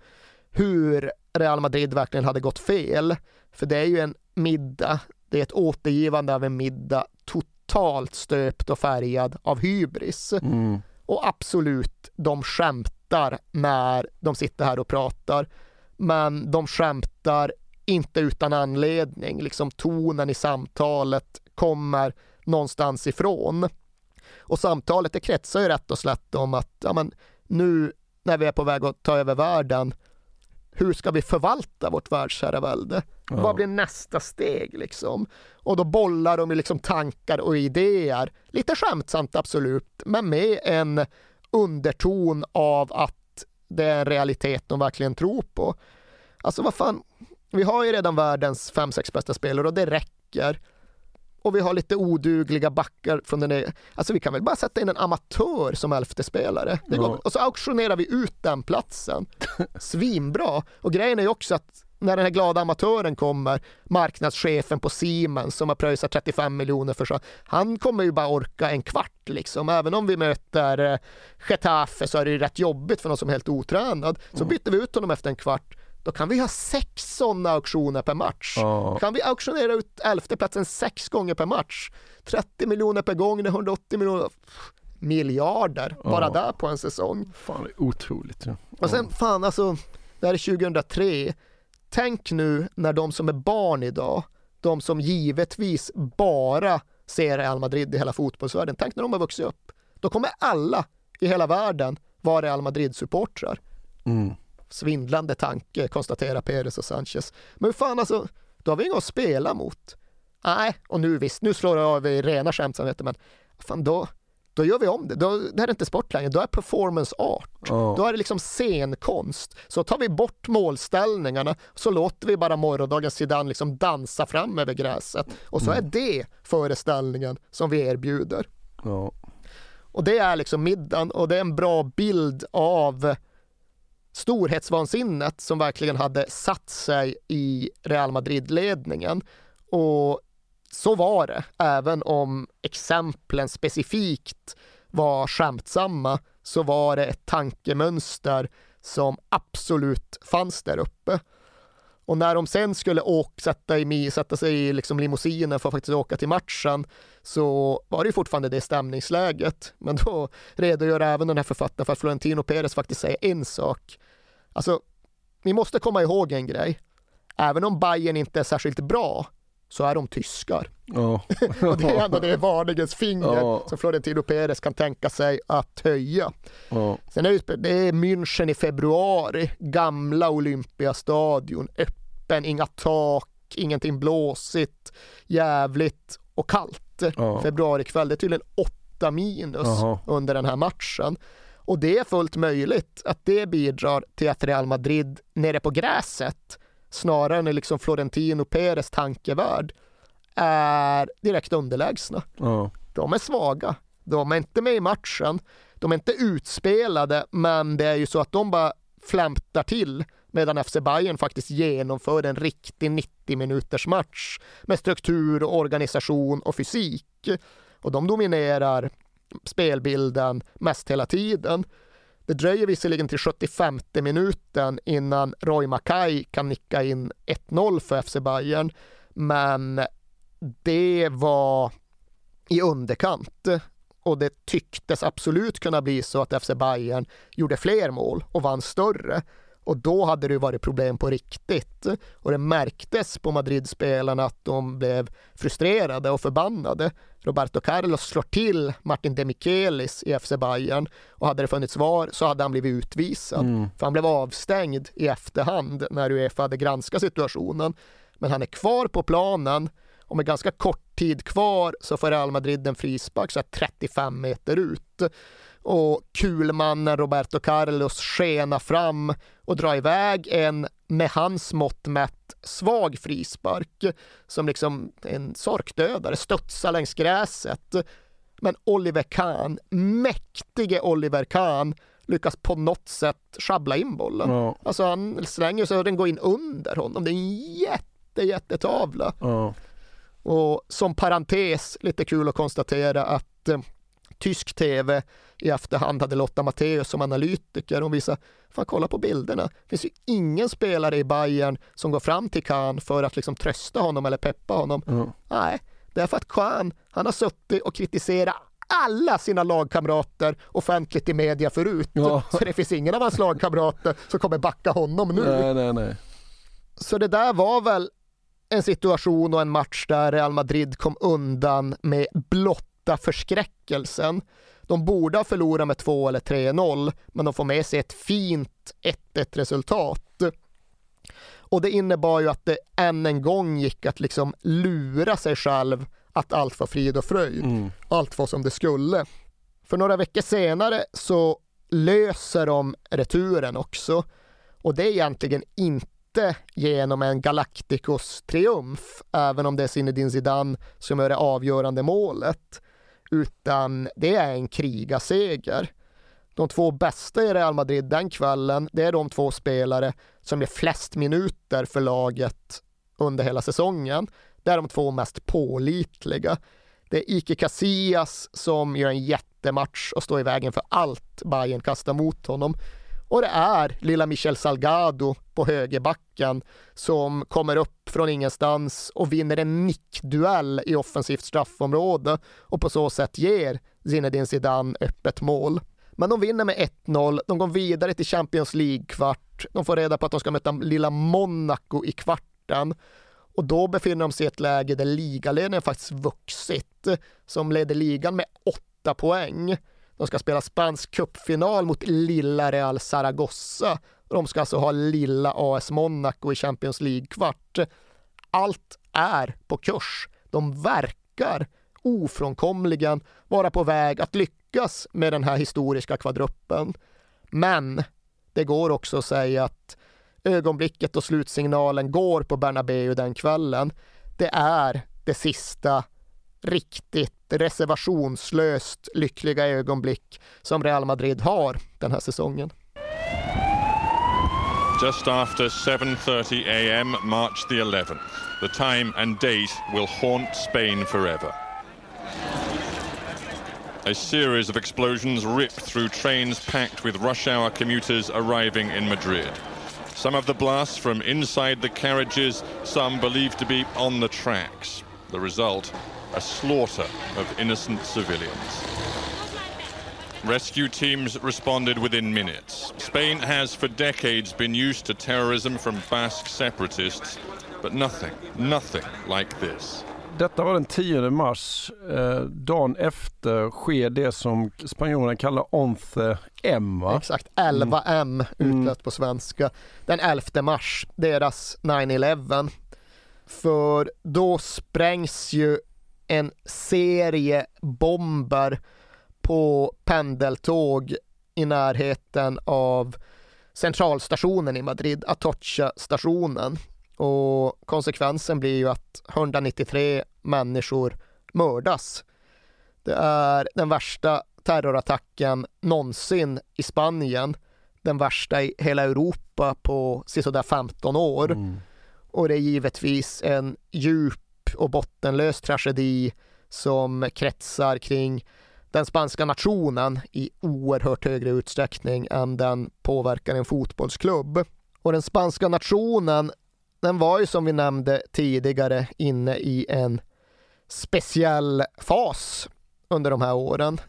S4: hur Real Madrid verkligen hade gått fel. För det är ju en middag, det är ett återgivande av en middag totalt stöpt och färgad av hybris.
S3: Mm.
S4: Och absolut, de skämtar när de sitter här och pratar. Men de skämtar inte utan anledning, liksom tonen i samtalet kommer någonstans ifrån. Och samtalet det kretsar ju rätt och slätt om att ja, men, nu när vi är på väg att ta över världen, hur ska vi förvalta vårt världsherravälde?
S3: Ja.
S4: Vad blir nästa steg liksom? Och då bollar de liksom tankar och idéer, lite skämtsamt absolut, men med en underton av att det är en realitet de verkligen tror på. Alltså vad fan, vi har ju redan världens fem sex bästa spelare och det räcker. Och vi har lite odugliga backar från den där, Alltså vi kan väl bara sätta in en amatör som elfte spelare. Det går,
S3: Ja.
S4: Och så auktionerar vi ut den platsen. [laughs] Svinbra. Och grejen är ju också att när den här glada amatören kommer, marknadschefen på Siemens som har pröjsat 35 miljoner för så, han kommer ju bara orka en kvart liksom. Även om vi möter eh, Getafe så är det ju rätt jobbigt för någon som är helt otränad. Så byter vi ut honom efter en kvart. Då kan vi ha sex sådana auktioner per match.
S3: Ja.
S4: Kan vi auktionera ut elfteplatsen sex gånger per match? 30 miljoner per gång, det är 180 miljoner. Miljarder bara
S3: Ja.
S4: där på en säsong.
S3: Fan, det är otroligt. Ja.
S4: Och sen fan alltså, det här är 2003. Tänk nu när de som är barn idag, de som givetvis bara ser Real Madrid i hela fotbollsvärlden, tänk när de har vuxit upp. Då kommer alla i hela världen vara Real Madrid-supportrar.
S3: Mm.
S4: Svindlande tanke, konstaterar Perez och Sanchez. Men fan alltså, då har vi inga att spela mot. Nej, och nu visst, nu slår jag av i rena skämtsamheter, men fan då, då gör vi om det. Då, det här är inte sport längre, då är performance art.
S3: Ja.
S4: Då är det liksom scenkonst. Så tar vi bort målställningarna så låter vi bara morgondagens Zidane liksom dansa fram över gräset. Och så är det föreställningen som vi erbjuder.
S3: Ja.
S4: Och det är liksom middagen och det är en bra bild av storhetsvansinnet som verkligen hade satt sig i Real Madrid-ledningen. Och så var det, även om exemplen specifikt var skämtsamma, så var det ett tankemönster som absolut fanns där uppe. Och när de sen skulle åka, sätta, i, sätta sig i liksom limousinen för att faktiskt åka till matchen så var det ju fortfarande det stämningsläget. Men då redogör även den här författaren för att Florentino Perez faktiskt säger en sak. Alltså, vi måste komma ihåg en grej. Även om Bayern inte är särskilt bra så är de tyskar.
S3: Ja. [laughs]
S4: Och det är ändå det varningens finger
S3: Ja.
S4: som Florentino Perez kan tänka sig att höja.
S3: Ja.
S4: Sen är det, det är München i februari, gamla Olympiastadion, öppen, inga tak, ingenting blåsigt, jävligt och kallt.
S3: Ja.
S4: Februarikväll, det är tydligen 8 minus
S3: Jaha.
S4: under den här matchen. Och det är fullt möjligt att det bidrar till att Real Madrid nere på gräset, snarare än i liksom Florentino Perez tankevärld, är direkt underlägsna.
S3: Ja.
S4: De är svaga. De är inte med i matchen. De är inte utspelade, men det är ju så att de bara flämtar till medan FC Bayern faktiskt genomför en riktig 90 minuters match med struktur, och organisation och fysik. Och de dominerar spelbilden mest hela tiden. Det dröjer visserligen till 75 minuten innan Roy Mackay kan nicka in 1-0 för FC Bayern, men det var i underkant och det tycktes absolut kunna bli så att FC Bayern gjorde fler mål och vann större och då hade det varit problem på riktigt och det märktes på Madrid-spelarna att de blev frustrerade och förbannade. Roberto Carlos slår till Martin Demichelis i FC Bayern och hade det funnits svar så hade han blivit utvisad.
S3: Mm.
S4: För han blev avstängd i efterhand när Uefa hade granskat situationen. Men han är kvar på planen och med ganska kort tid kvar så får Real Madrid en frispark så här 35 meter ut. Och kulmannen Roberto Carlos skena fram och dra iväg en med hans mått mätt svag frispark som liksom en sorkdödare studsar längs gräset. Men Oliver Kahn, mäktige Oliver Kahn, lyckas på något sätt schabbla in bollen.
S3: Ja.
S4: Alltså han slänger så den går in under honom. Det är en jätte, jättetavla.
S3: Ja.
S4: Och som parentes, lite kul att konstatera att eh, tysk tv i efterhand hade Lotta Matteus som analytiker. Hon visade, fan kolla på bilderna. Det finns ju ingen spelare i Bayern som går fram till Kahn för att liksom trösta honom eller peppa honom.
S3: Mm.
S4: Nej, det är för att Kahn, han har suttit och kritiserat alla sina lagkamrater offentligt i media förut.
S3: Ja. [laughs]
S4: Så det finns ingen av hans lagkamrater som kommer backa honom nu.
S3: Nej, nej, nej.
S4: Så det där var väl en situation och en match där Real Madrid kom undan med blotta förskräckelsen. De borde ha förlorat med 2 eller 3-0, men de får med sig ett fint 1-1 resultat. Och det innebar ju att det än en gång gick att liksom lura sig själv att allt var frid och fröjd.
S3: Mm.
S4: Allt var som det skulle. För några veckor senare så löser de returen också. Och det är egentligen inte genom en Galacticos triumf, även om det är Zinedine Zidane som gör det avgörande målet, utan det är en krigaseger. De två bästa i Real Madrid den kvällen, det är de två spelare som gör flest minuter för laget under hela säsongen. Det är de två mest pålitliga. Det är Ike Casillas som gör en jättematch och står i vägen för allt Bayern kastar mot honom. Och det är lilla Michel Salgado på högerbacken som kommer upp från ingenstans och vinner en nickduell i offensivt straffområde och på så sätt ger Zinedine Zidane öppet mål. Men de vinner med 1-0, de går vidare till Champions League-kvart, de får reda på att de ska möta lilla Monaco i kvarten och då befinner de sig i ett läge där ligaledningen faktiskt vuxit, som leder ligan med åtta poäng. De ska spela spansk cupfinal mot lilla Real Zaragoza. De ska alltså ha lilla AS Monaco i Champions League-kvart. Allt är på kurs. De verkar ofrånkomligen vara på väg att lyckas med den här historiska kvadruppen. Men det går också att säga att ögonblicket och slutsignalen går på Bernabéu den kvällen. Det är det sista riktigt reservationslöst lyckliga ögonblick som Real Madrid har den här säsongen.
S7: Just after 7:30 a.m. March the 11th. The time and date will haunt Spain forever. A series of explosions rip through trains packed with rush hour commuters arriving in Madrid. Some of the blasts from inside the carriages, some believed to be on the tracks. The result, a slaughter of innocent civilians. Rescue teams responded within minutes. Spain has for decades been used to terrorism from Basque separatists, but nothing, nothing like this.
S3: Detta var den 10 mars. Eh, dagen efter sker det som spanjorerna kallar Once M. Va?
S4: Exakt, 11M utlöst på svenska. Den 11 mars, deras 9-11. För då sprängs ju en serie bomber på pendeltåg i närheten av centralstationen i Madrid, Atocha-stationen. Och konsekvensen blir ju att 193 människor mördas. Det är den värsta terrorattacken någonsin i Spanien. Den värsta i hela Europa på sisådär 15 år.
S3: Mm.
S4: Och det är givetvis en djup och bottenlös tragedi som kretsar kring den spanska nationen i oerhört högre utsträckning än den påverkar en fotbollsklubb. Och den spanska nationen, den var ju som vi nämnde tidigare inne i en speciell fas under de här åren.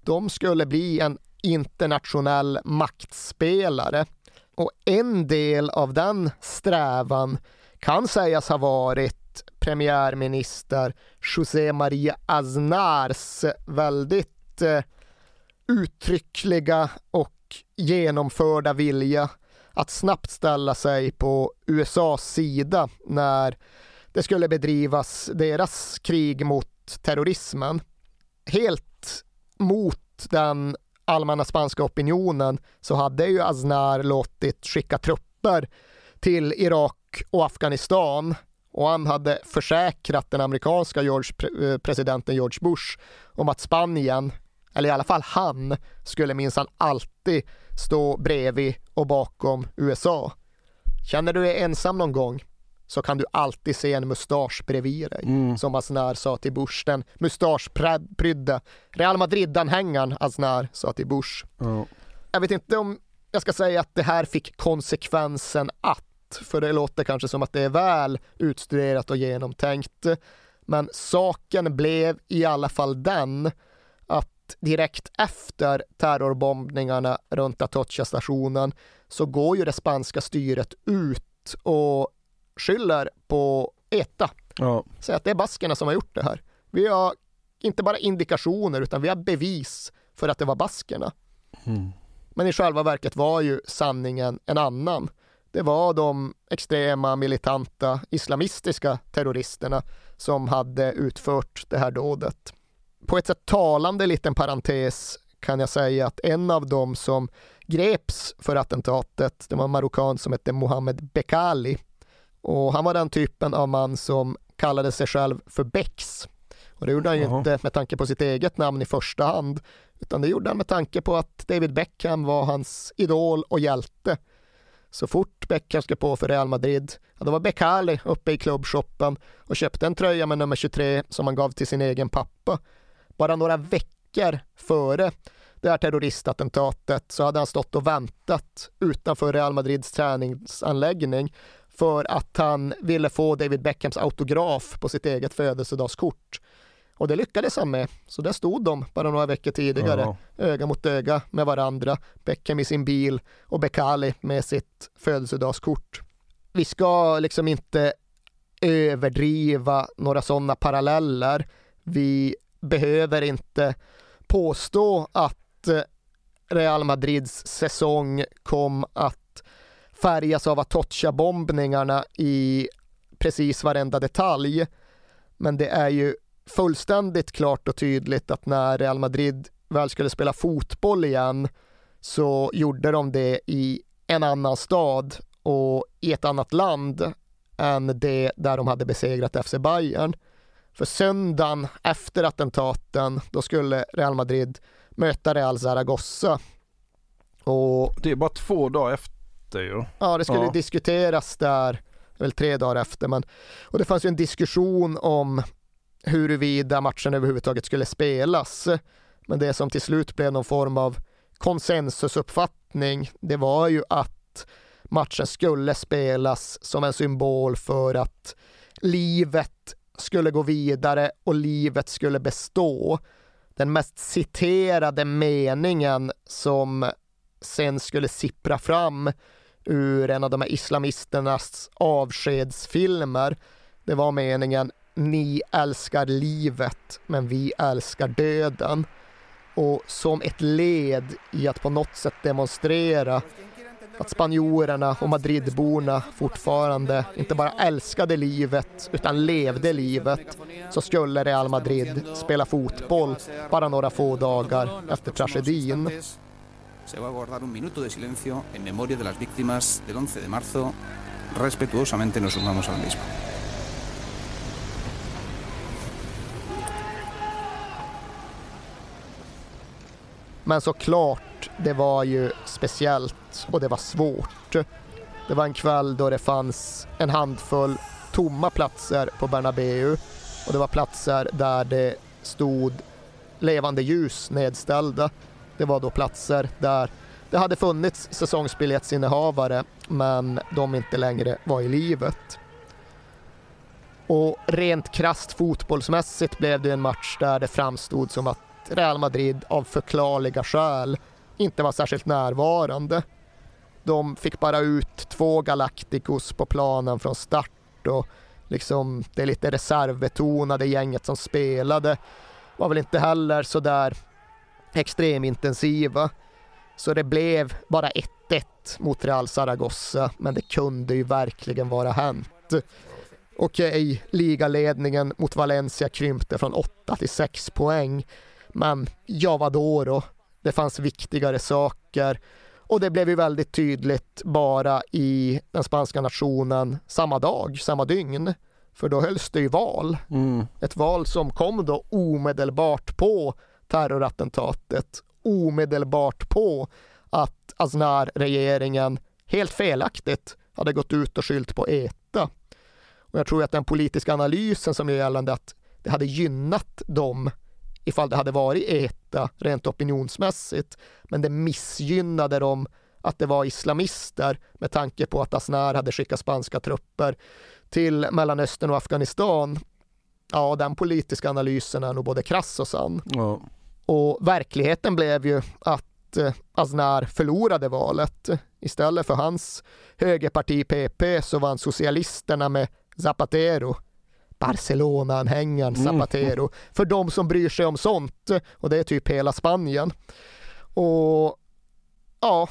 S4: De skulle bli en internationell maktspelare och en del av den strävan kan sägas ha varit premiärminister José María Aznars väldigt eh, uttryckliga och genomförda vilja att snabbt ställa sig på USAs sida när det skulle bedrivas deras krig mot terrorismen. Helt mot den allmänna spanska opinionen så hade ju Aznar låtit skicka trupper till Irak och Afghanistan och han hade försäkrat den amerikanska George, presidenten George Bush om att Spanien, eller i alla fall han, skulle minsann alltid stå bredvid och bakom USA. Känner du dig ensam någon gång? så kan du alltid se en mustasch bredvid dig.
S3: Mm.
S4: Som Aznar sa till Bush, den mustaschprydde Real Madrid-anhängaren Aznar sa till Bush.
S3: Ja.
S4: Jag vet inte om jag ska säga att det här fick konsekvensen att, för det låter kanske som att det är väl utstuderat och genomtänkt. Men saken blev i alla fall den att direkt efter terrorbombningarna runt Atocha-stationen så går ju det spanska styret ut och skyller på ETA.
S3: Ja.
S4: Säger att det är baskerna som har gjort det här. Vi har inte bara indikationer utan vi har bevis för att det var baskerna.
S3: Mm.
S4: Men i själva verket var ju sanningen en annan. Det var de extrema, militanta, islamistiska terroristerna som hade utfört det här dådet. På ett sätt talande liten parentes kan jag säga att en av dem som greps för attentatet, det var en marockan som hette Mohammed Bekali. Och han var den typen av man som kallade sig själv för Bex. Och det gjorde han ju
S3: Jaha.
S4: inte med tanke på sitt eget namn i första hand, utan det gjorde han med tanke på att David Beckham var hans idol och hjälte. Så fort Beckham skulle på för Real Madrid, ja, då var Becali uppe i klubbshoppen och köpte en tröja med nummer 23 som han gav till sin egen pappa. Bara några veckor före det här terroristattentatet så hade han stått och väntat utanför Real Madrids träningsanläggning för att han ville få David Beckhams autograf på sitt eget födelsedagskort. Och det lyckades han med. Så där stod de bara några veckor tidigare,
S3: Ja.
S4: öga mot öga med varandra. Beckham i sin bil och Bekali med sitt födelsedagskort. Vi ska liksom inte överdriva några sådana paralleller. Vi behöver inte påstå att eh, Real Madrids säsong kom att färgas av Atocha-bombningarna i precis varenda detalj. Men det är ju fullständigt klart och tydligt att när Real Madrid väl skulle spela fotboll igen så gjorde de det i en annan stad och i ett annat land än det där de hade besegrat FC Bayern. För söndagen efter attentaten, då skulle Real Madrid möta Real Zaragoza. Och
S3: Det är bara två dagar efter ju.
S4: Ja, det skulle
S3: Ja.
S4: diskuteras där, väl tre dagar efter, men och det fanns ju en diskussion om huruvida matchen överhuvudtaget skulle spelas. Men det som till slut blev någon form av konsensusuppfattning, det var ju att matchen skulle spelas som en symbol för att livet skulle gå vidare och livet skulle bestå. Den mest citerade meningen som sen skulle sippra fram ur en av de här islamisternas avskedsfilmer. Det var meningen ni älskar livet men vi älskar döden. Och som ett led i att på något sätt demonstrera att spanjorerna och Madridborna fortfarande inte bara älskade livet utan levde livet så skulle Real Madrid spela fotboll bara några få dagar efter tragedin.
S8: Se va a guardar un minuto de silencio en memoria de las víctimas del 11 de marzo. Respetuosamente nos sumamos al mismo.
S4: Men såklart, det var ju speciellt och det var svårt. Det var en kväll då det fanns en handfull tomma platser på Bernabeu och det var platser där det stod levande ljus nedställda. Det var då platser där det hade funnits säsongsbiljettsinnehavare men de inte längre var i livet. Och rent krasst fotbollsmässigt blev det en match där det framstod som att Real Madrid av förklarliga skäl inte var särskilt närvarande. De fick bara ut två Galacticos på planen från start och liksom det lite reservbetonade gänget som spelade var väl inte heller så där extremintensiva. Så det blev bara 1-1 mot Real Zaragoza, men det kunde ju verkligen vara hänt. Okej, ligaledningen mot Valencia krympte från 8 till 6 poäng, men ja vadå då? Det fanns viktigare saker och det blev ju väldigt tydligt bara i den spanska nationen samma dag, samma dygn. För då hölls det ju val.
S3: Mm.
S4: Ett val som kom då omedelbart på terrorattentatet, omedelbart på att Aznar-regeringen helt felaktigt hade gått ut och skyllt på ETA. Och jag tror att den politiska analysen som är gällande att det hade gynnat dem ifall det hade varit ETA rent opinionsmässigt. Men det missgynnade dem att det var islamister med tanke på att Aznar hade skickat spanska trupper till Mellanöstern och Afghanistan. Ja, den politiska analysen är nog både krass och sann.
S3: Ja.
S4: Och verkligheten blev ju att eh, Aznar förlorade valet. Istället för hans högerparti PP så vann socialisterna med Zapatero Barcelona-anhängaren Zapatero. Mm. För de som bryr sig om sånt. Och det är typ hela Spanien. Och ja,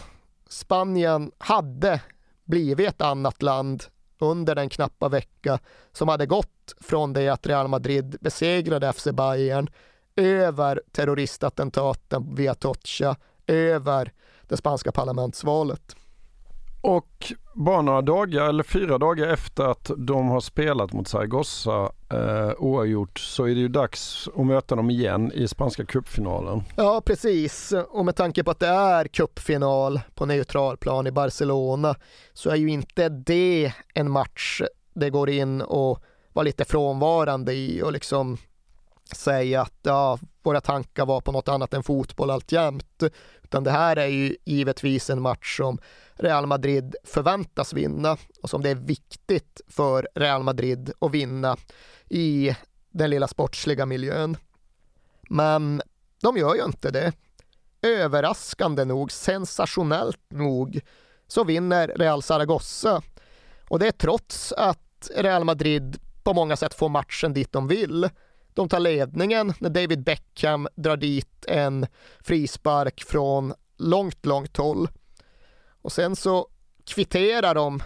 S4: Spanien hade blivit ett annat land under den knappa vecka som hade gått från det att Real Madrid besegrade FC Bayern över terroristattentaten via Tocha, över det spanska parlamentsvalet.
S3: Och bara några dagar eller fyra dagar efter att de har spelat mot Zaragoza eh, oavgjort så är det ju dags att möta dem igen i spanska cupfinalen.
S4: Ja precis och med tanke på att det är cupfinal på neutralplan i Barcelona så är ju inte det en match det går in och vara lite frånvarande i och liksom säga att ja, våra tankar var på något annat än fotboll alltjämt. Utan det här är ju givetvis en match som Real Madrid förväntas vinna och som det är viktigt för Real Madrid att vinna i den lilla sportsliga miljön. Men de gör ju inte det. Överraskande nog, sensationellt nog, så vinner Real Zaragoza. Och det är trots att Real Madrid på många sätt får matchen dit de vill. De tar ledningen när David Beckham drar dit en frispark från långt, långt håll. Och sen så kvitterar de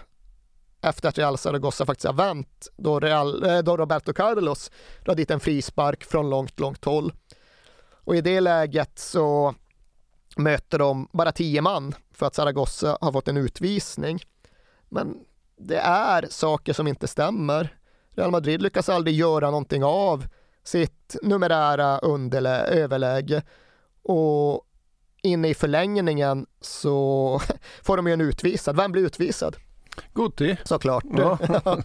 S4: efter att Real Zaragoza faktiskt har vänt då, Real, eh, då Roberto Carlos drar dit en frispark från långt, långt håll. Och i det läget så möter de bara tio man för att Zaragoza har fått en utvisning. Men det är saker som inte stämmer. Real Madrid lyckas aldrig göra någonting av sitt numerära underlä överläge och inne i förlängningen så [laughs] får de ju en utvisad. Vem blir utvisad?
S3: Guti.
S4: Såklart. Ja. [laughs]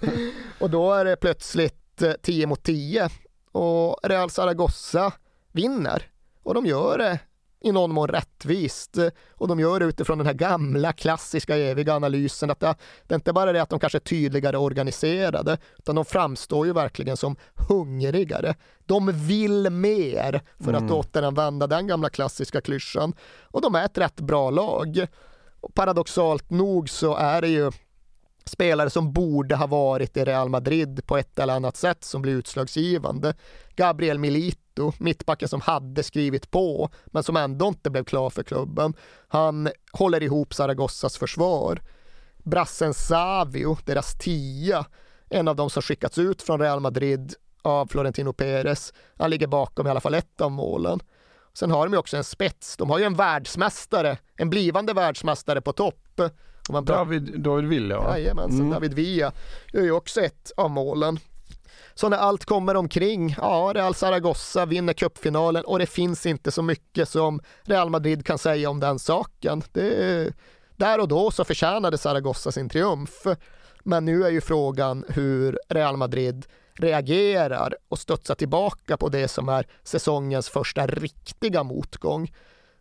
S4: och då är det plötsligt 10 eh, mot 10 och Real Zaragoza vinner och de gör det i någon mån rättvist och de gör det utifrån den här gamla klassiska eviga analysen att det, det är inte bara det att de kanske är tydligare organiserade utan de framstår ju verkligen som hungrigare. De vill mer för att mm. återanvända den gamla klassiska klyschan och de är ett rätt bra lag. Och paradoxalt nog så är det ju spelare som borde ha varit i Real Madrid på ett eller annat sätt som blir utslagsgivande. Gabriel Milito, mittbacken som hade skrivit på men som ändå inte blev klar för klubben. Han håller ihop Zaragozzas försvar. Brassen Savio, deras tia, en av de som skickats ut från Real Madrid av Florentino Perez. Han ligger bakom i alla fall ett av målen. Sen har de ju också en spets. De har ju en världsmästare, en blivande världsmästare på topp
S3: David, David Villa
S4: Jajamensan, mm. David Villa gör ju också ett av målen. Så när allt kommer omkring, ja, Real Zaragoza vinner cupfinalen och det finns inte så mycket som Real Madrid kan säga om den saken. Det, där och då så förtjänade Zaragoza sin triumf. Men nu är ju frågan hur Real Madrid reagerar och studsar tillbaka på det som är säsongens första riktiga motgång.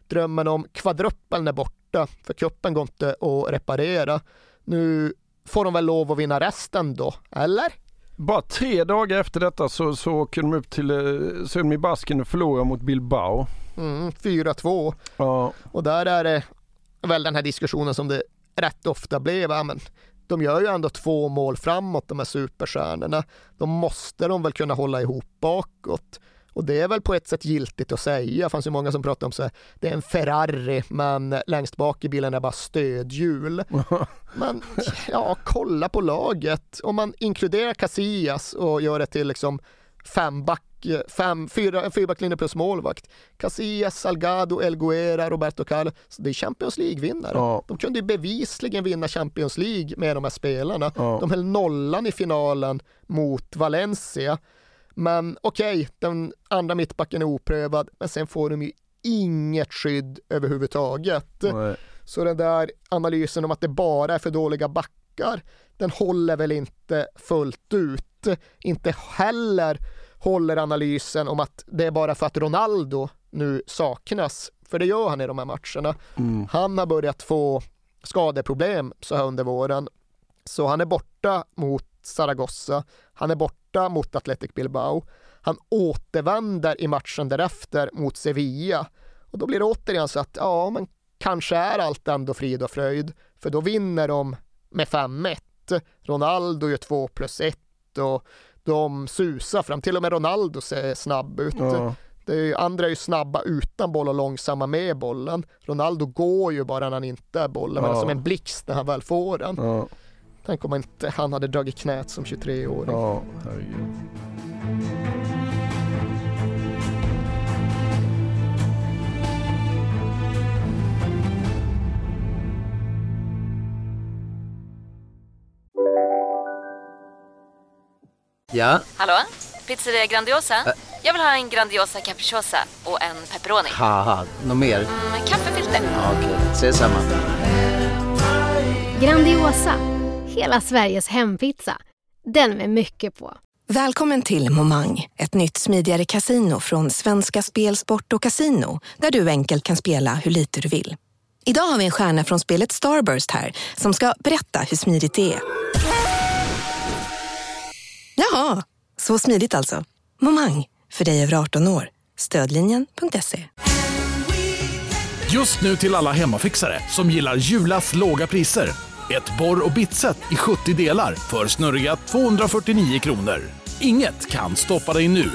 S4: Drömmen om kvadruppeln är borta för kuppen går inte att reparera. Nu får de väl lov att vinna resten då, eller?
S3: Bara tre dagar efter detta så, så åker de upp till eh, Södmi Basken och förlorar mot Bilbao.
S4: Mm, 4-2.
S3: Ja.
S4: Och där är det väl den här diskussionen som det rätt ofta blev. Ja, men de gör ju ändå två mål framåt, de här superstjärnorna. Då måste de väl kunna hålla ihop bakåt. Och det är väl på ett sätt giltigt att säga. Det fanns ju många som pratade om så här, det är en Ferrari men längst bak i bilen är bara stödhjul. [laughs] men ja, kolla på laget. Om man inkluderar Casillas och gör det till liksom fem back, fem, fyra, fyrbacklinje plus målvakt. Casillas, Salgado, El Guera, Roberto Carlos. Det är Champions League-vinnare. Ja. De kunde ju bevisligen vinna Champions League med de här spelarna. Ja. De höll nollan i finalen mot Valencia. Men okej, okay, den andra mittbacken är oprövad, men sen får de ju inget skydd överhuvudtaget. Nej. Så den där analysen om att det bara är för dåliga backar. Den håller väl inte fullt ut. Inte heller håller analysen om att det är bara för att Ronaldo nu saknas. För det gör han i de här matcherna.
S3: Mm.
S4: Han har börjat få skadeproblem så här under våren. Så han är borta mot Zaragoza. Han är borta mot Athletic Bilbao. Han återvänder i matchen därefter mot Sevilla. Och då blir det återigen så att ja, men kanske är allt ändå frid och fröjd. För då vinner de med 5-1. Ronaldo gör 2 plus 1 och de susar fram. Till och med Ronaldo ser snabb ut.
S3: Ja.
S4: Det är ju, andra är ju snabba utan boll och långsamma med bollen. Ronaldo går ju bara när han inte är bollen, men
S3: Ja.
S4: är som en blixt när han väl får den.
S3: Ja,
S4: Tänk om inte han hade dragit knät som 23-åring.
S3: ja herregud.
S9: Ja,
S10: Hallå? Pizzeria Grandiosa? Jag vill ha en Grandiosa capriciosa och en pepperoni.
S9: något mer?
S10: Med kaffefilter.
S9: Ja, Okej, ses samma.
S11: Grandiosa, hela Sveriges hempizza. Den med mycket på.
S12: Välkommen till Momang, ett nytt smidigare casino från Svenska Spel, Sport och Casino där du enkelt kan spela hur lite du vill. Idag har vi en stjärna från spelet Starburst här som ska berätta hur smidigt det är. Jaha, så smidigt alltså. Momang, för dig över 18 år. Stödlinjen.se.
S1: Just nu till alla hemmafixare som gillar Julas låga priser. Ett borr och bitset i 70 delar för snurriga 249 kronor. Inget kan stoppa dig nu.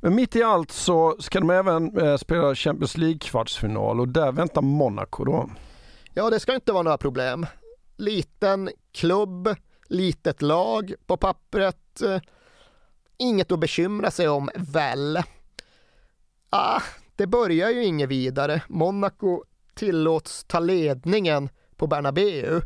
S3: Men mitt i allt så ska de även eh, spela Champions League-kvartsfinal och där väntar Monaco då.
S4: Ja, det ska inte vara några problem. Liten klubb, litet lag på pappret. eh, Inget att bekymra sig om, väl? Ah, det börjar ju inget vidare. Monaco tillåts ta ledningen på Bernabeu.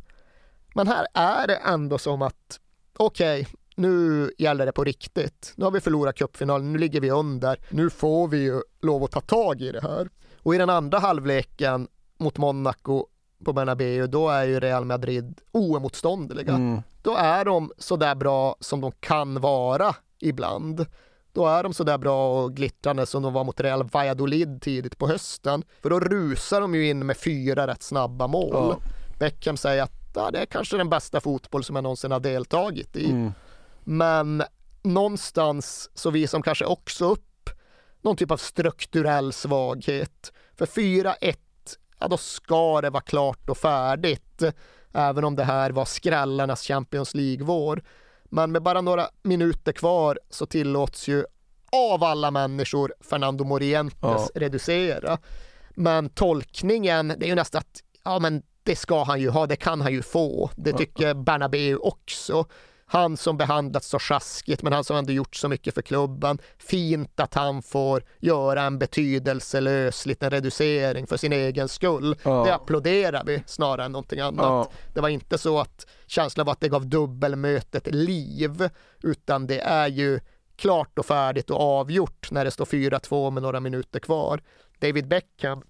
S4: Men här är det ändå som att, okej, nu gäller det på riktigt. Nu har vi förlorat cupfinalen, nu ligger vi under. Nu får vi ju lov att ta tag i det här. Och i den andra halvleken mot Monaco på Bernabeu, då är ju Real Madrid oemotståndliga.
S3: Mm.
S4: Då är de så där bra som de kan vara ibland. Då är de så där bra och glittrande som de var mot Real Valladolid tidigt på hösten. För då rusar de ju in med fyra rätt snabba mål.
S3: Ja.
S4: Beckham säger att ja, det är kanske den bästa fotboll som jag någonsin har deltagit i.
S3: Mm.
S4: Men någonstans så visar de kanske också upp någon typ av strukturell svaghet. För 4-1, ja då ska det vara klart och färdigt. Även om det här var skrällarnas Champions League-vår. Men med bara några minuter kvar så tillåts ju av alla människor Fernando Morientes
S3: Ja.
S4: reducera. Men tolkningen, det är ju nästan att ja, men det ska han ju ha, det kan han ju få. Det tycker Bernabeu också. Han som behandlats så sjaskigt, men han som ändå gjort så mycket för klubben. Fint att han får göra en betydelselös liten reducering för sin egen skull.
S3: Ja.
S4: Det applåderar vi snarare än någonting annat.
S3: Ja.
S4: Det var inte så att känslan var att det gav dubbelmötet liv, utan det är ju klart och färdigt och avgjort när det står 4-2 med några minuter kvar. David Beckham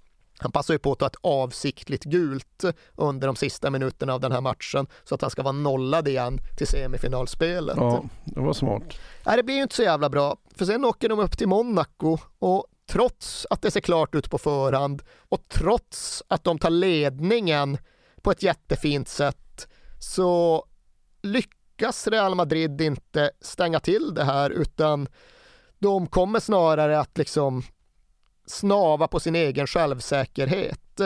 S4: han passar ju på att ta ett avsiktligt gult under de sista minuterna av den här matchen så att han ska vara nollad igen till semifinalspelet.
S3: Ja, det var smart.
S4: Nej, det blir ju inte så jävla bra, för sen åker de upp till Monaco och trots att det ser klart ut på förhand och trots att de tar ledningen på ett jättefint sätt så lyckas Real Madrid inte stänga till det här utan de kommer snarare att liksom snava på sin egen självsäkerhet.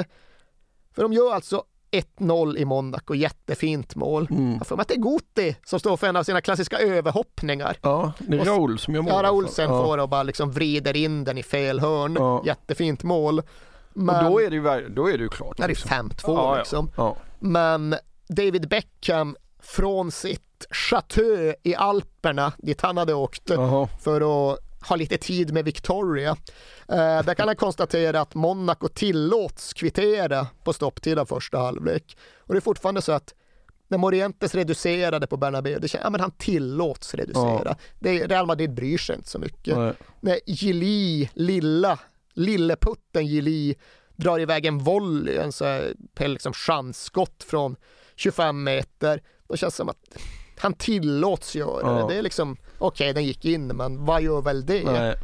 S4: För de gör alltså 1-0 i Monaco, jättefint mål.
S3: Mm.
S4: Jag får mig att det är Guti som står för en av sina klassiska överhoppningar.
S3: Ja, det är Raul som gör mål.
S4: Ja,
S3: i alla
S4: Raul
S3: fall.
S4: sen
S3: Ja.
S4: får och bara liksom vrider in den i fel hörn.
S3: Ja.
S4: Jättefint mål. Men...
S3: Och då är det ju, då är det ju klart.
S4: Det är
S3: liksom.
S4: 5-2
S3: Ja, ja.
S4: liksom. Men David Beckham från sitt chateau i Alperna dit han hade åkt
S3: Jaha.
S4: för att ha lite tid med Victoria. Eh, där kan han konstatera att Monaco tillåts kvittera på stopptid av första halvlek. Och det är fortfarande så att när Morientes reducerade på Bernabéu, det känns, ja men han tillåts reducera.
S3: Ja.
S4: Det, Real Madrid bryr sig inte så mycket.
S3: Nej.
S4: När Gili, lilla lilleputten Gili drar iväg en volley, en så här, liksom chansskott från 25 meter. Då känns det som att han tillåts göra
S3: Ja.
S4: det. Det är liksom, okej den gick in, men vad gör väl det?
S3: Nej.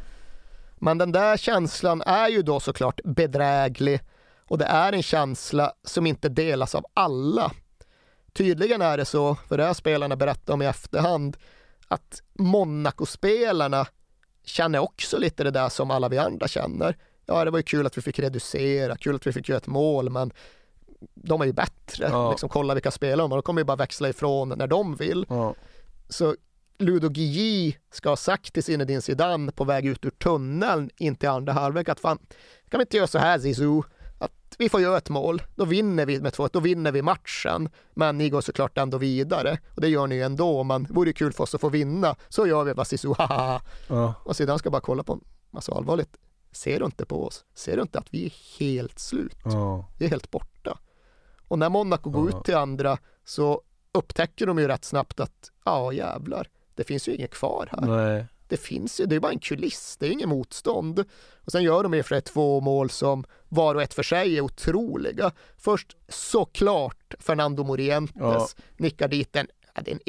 S4: Men den där känslan är ju då såklart bedräglig och det är en känsla som inte delas av alla. Tydligen är det så, för det har spelarna berättat om i efterhand, att Monaco-spelarna känner också lite det där som alla vi andra känner. Ja, det var ju kul att vi fick reducera, kul att vi fick göra ett mål, men de är ju bättre.
S3: Ja.
S4: Liksom, kolla vilka spelare de har, de kommer ju bara växla ifrån när de vill.
S3: Ja.
S4: Så Ludo Guilly ska ha sagt till Zinedine Zidane på väg ut ur tunneln in till andra halvlek att fan, kan vi inte göra så här Zizou? Att vi får göra ett mål, då vinner vi med 2 då vinner vi matchen. Men ni går såklart ändå vidare och det gör ni ju ändå, men vore ju kul för oss att få vinna. Så gör vi bara Zizou, haha.
S3: Ja.
S4: Och Zidane ska bara kolla på honom, alltså allvarligt, ser du inte på oss? Ser du inte att vi är helt slut?
S3: Ja.
S4: Vi är helt borta. Och när Monaco går
S3: Ja.
S4: ut till andra så upptäcker de ju rätt snabbt att ja jävlar, det finns ju inget kvar här.
S3: Nej.
S4: Det finns ju, det är bara en kuliss, det är ingen motstånd. Och sen gör de och för sig två mål som var och ett för sig är otroliga. Först såklart Fernando Morientes
S3: Ja.
S4: nickar dit en, ja, det är en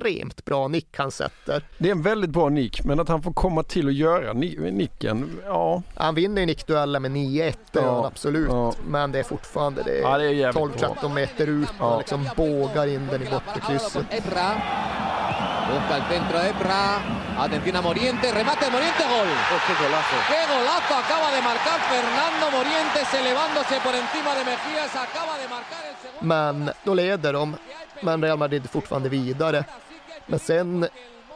S4: extremt bra nick han sätter.
S3: Det är en väldigt bra nick, men att han får komma till och göra ni- nicken, ja.
S4: Han vinner ju nickduellen med 9-1, det gör
S3: Ja.
S4: han absolut.
S3: Ja.
S4: Men det är fortfarande det är
S3: Ja, det är jävligt
S4: 12-13 meter ut och
S3: Ja.
S4: liksom bågar in den i bortre krysset.
S2: Ebra. Busca el centro Ebra. Atención a Morientes. Remate de Morientes. Gol. qué golazo. Qué golazo acaba de marcar Fernando Morientes elevándose por encima de Mejías. Acaba de marcar el segundo.
S4: Men då leder de, men Real Madrid är fortfarande vidare. Men sen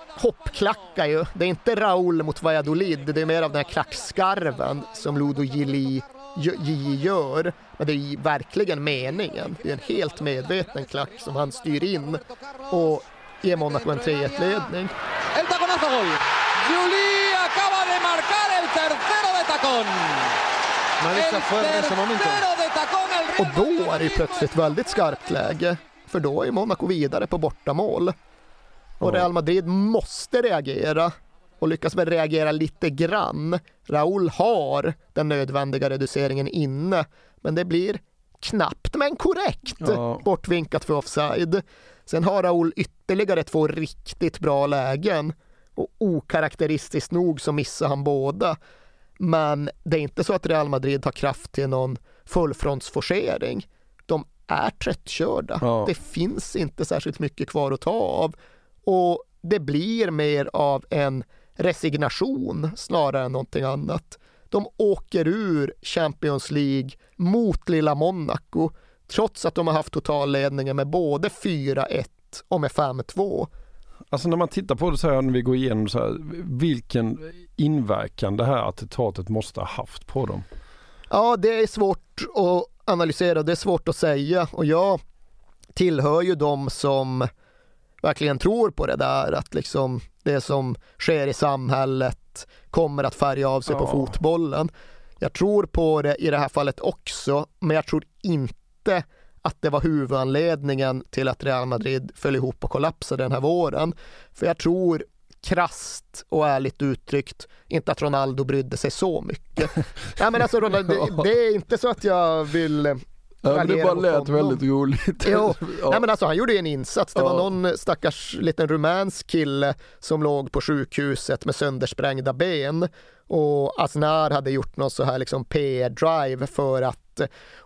S4: hoppklackar ju. Det är inte Raúl mot Valladolid, det är mer av den här klackskarven som Ludo Gili gör. Men det är verkligen meningen. Det är en helt medveten klack som han styr in och ger Monaco en 3-1-ledning.
S2: El taconazo gol. Juli acaba de marcar el tercero de tacón.
S13: Marisa fue en ese momento.
S2: Tercero de tacón. El
S4: Och då är det plötsligt väldigt skarpt läge, för då är Monaco vidare på bortamål. Och Real Madrid måste reagera och lyckas väl reagera lite grann. Raúl har den nödvändiga reduceringen inne, men det blir knappt men korrekt
S3: Ja.
S4: bortvinkat för offside. Sen har Raúl ytterligare två riktigt bra lägen och okaraktäristiskt nog så missar han båda. Men det är inte så att Real Madrid har kraft till någon fullfrontsforcering. De är tröttkörda.
S3: Ja.
S4: Det finns inte särskilt mycket kvar att ta av och det blir mer av en resignation snarare än någonting annat. De åker ur Champions League mot lilla Monaco trots att de har haft totalledningen med både 4-1 och med 5-2.
S3: Alltså när man tittar på det så här, när vi går igenom så här, vilken inverkan det här attentatet måste ha haft på dem.
S4: Ja, det är svårt att analysera, det är svårt att säga och jag tillhör ju de som verkligen tror på det där att liksom det som sker i samhället kommer att färga av sig på
S3: Ja.
S4: fotbollen. Jag tror på det i det här fallet också, men jag tror inte att det var huvudanledningen till att Real Madrid föll ihop och kollapsade den här våren. För jag tror krasst och ärligt uttryckt inte att Ronaldo brydde sig så mycket. [laughs] Nej men alltså Ronaldo, det, det är inte så att jag vill
S3: Ja, men det bara lät väldigt roligt.
S4: Jo, [laughs]
S3: Ja.
S4: nej men alltså han gjorde ju en insats. Det var
S3: Ja.
S4: någon stackars liten rumänsk kille som låg på sjukhuset med söndersprängda ben och Aznar hade gjort någon så här liksom PR-drive för att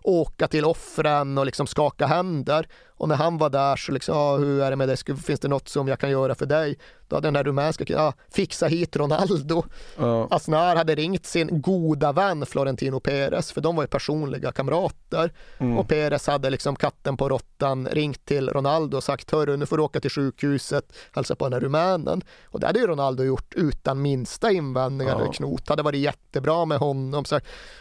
S4: åka till offren och liksom skaka händer. Och när han var där så liksom, ja, hur är det med dig? Finns det något som jag kan göra för dig? Då hade den här rumänska killen, ja, fixa hit Ronaldo.
S3: Ja.
S4: Aznar hade ringt sin goda vän Florentino Perez, för de var ju personliga kamrater.
S3: Mm.
S4: Och Perez hade liksom katten på råttan ringt till Ronaldo och sagt hörru nu får du åka till sjukhuset, hälsa på den här rumänen. Och det hade ju Ronaldo gjort utan minsta invändningar
S3: Ja.
S4: eller knot. Hade varit jättebra med honom. Så,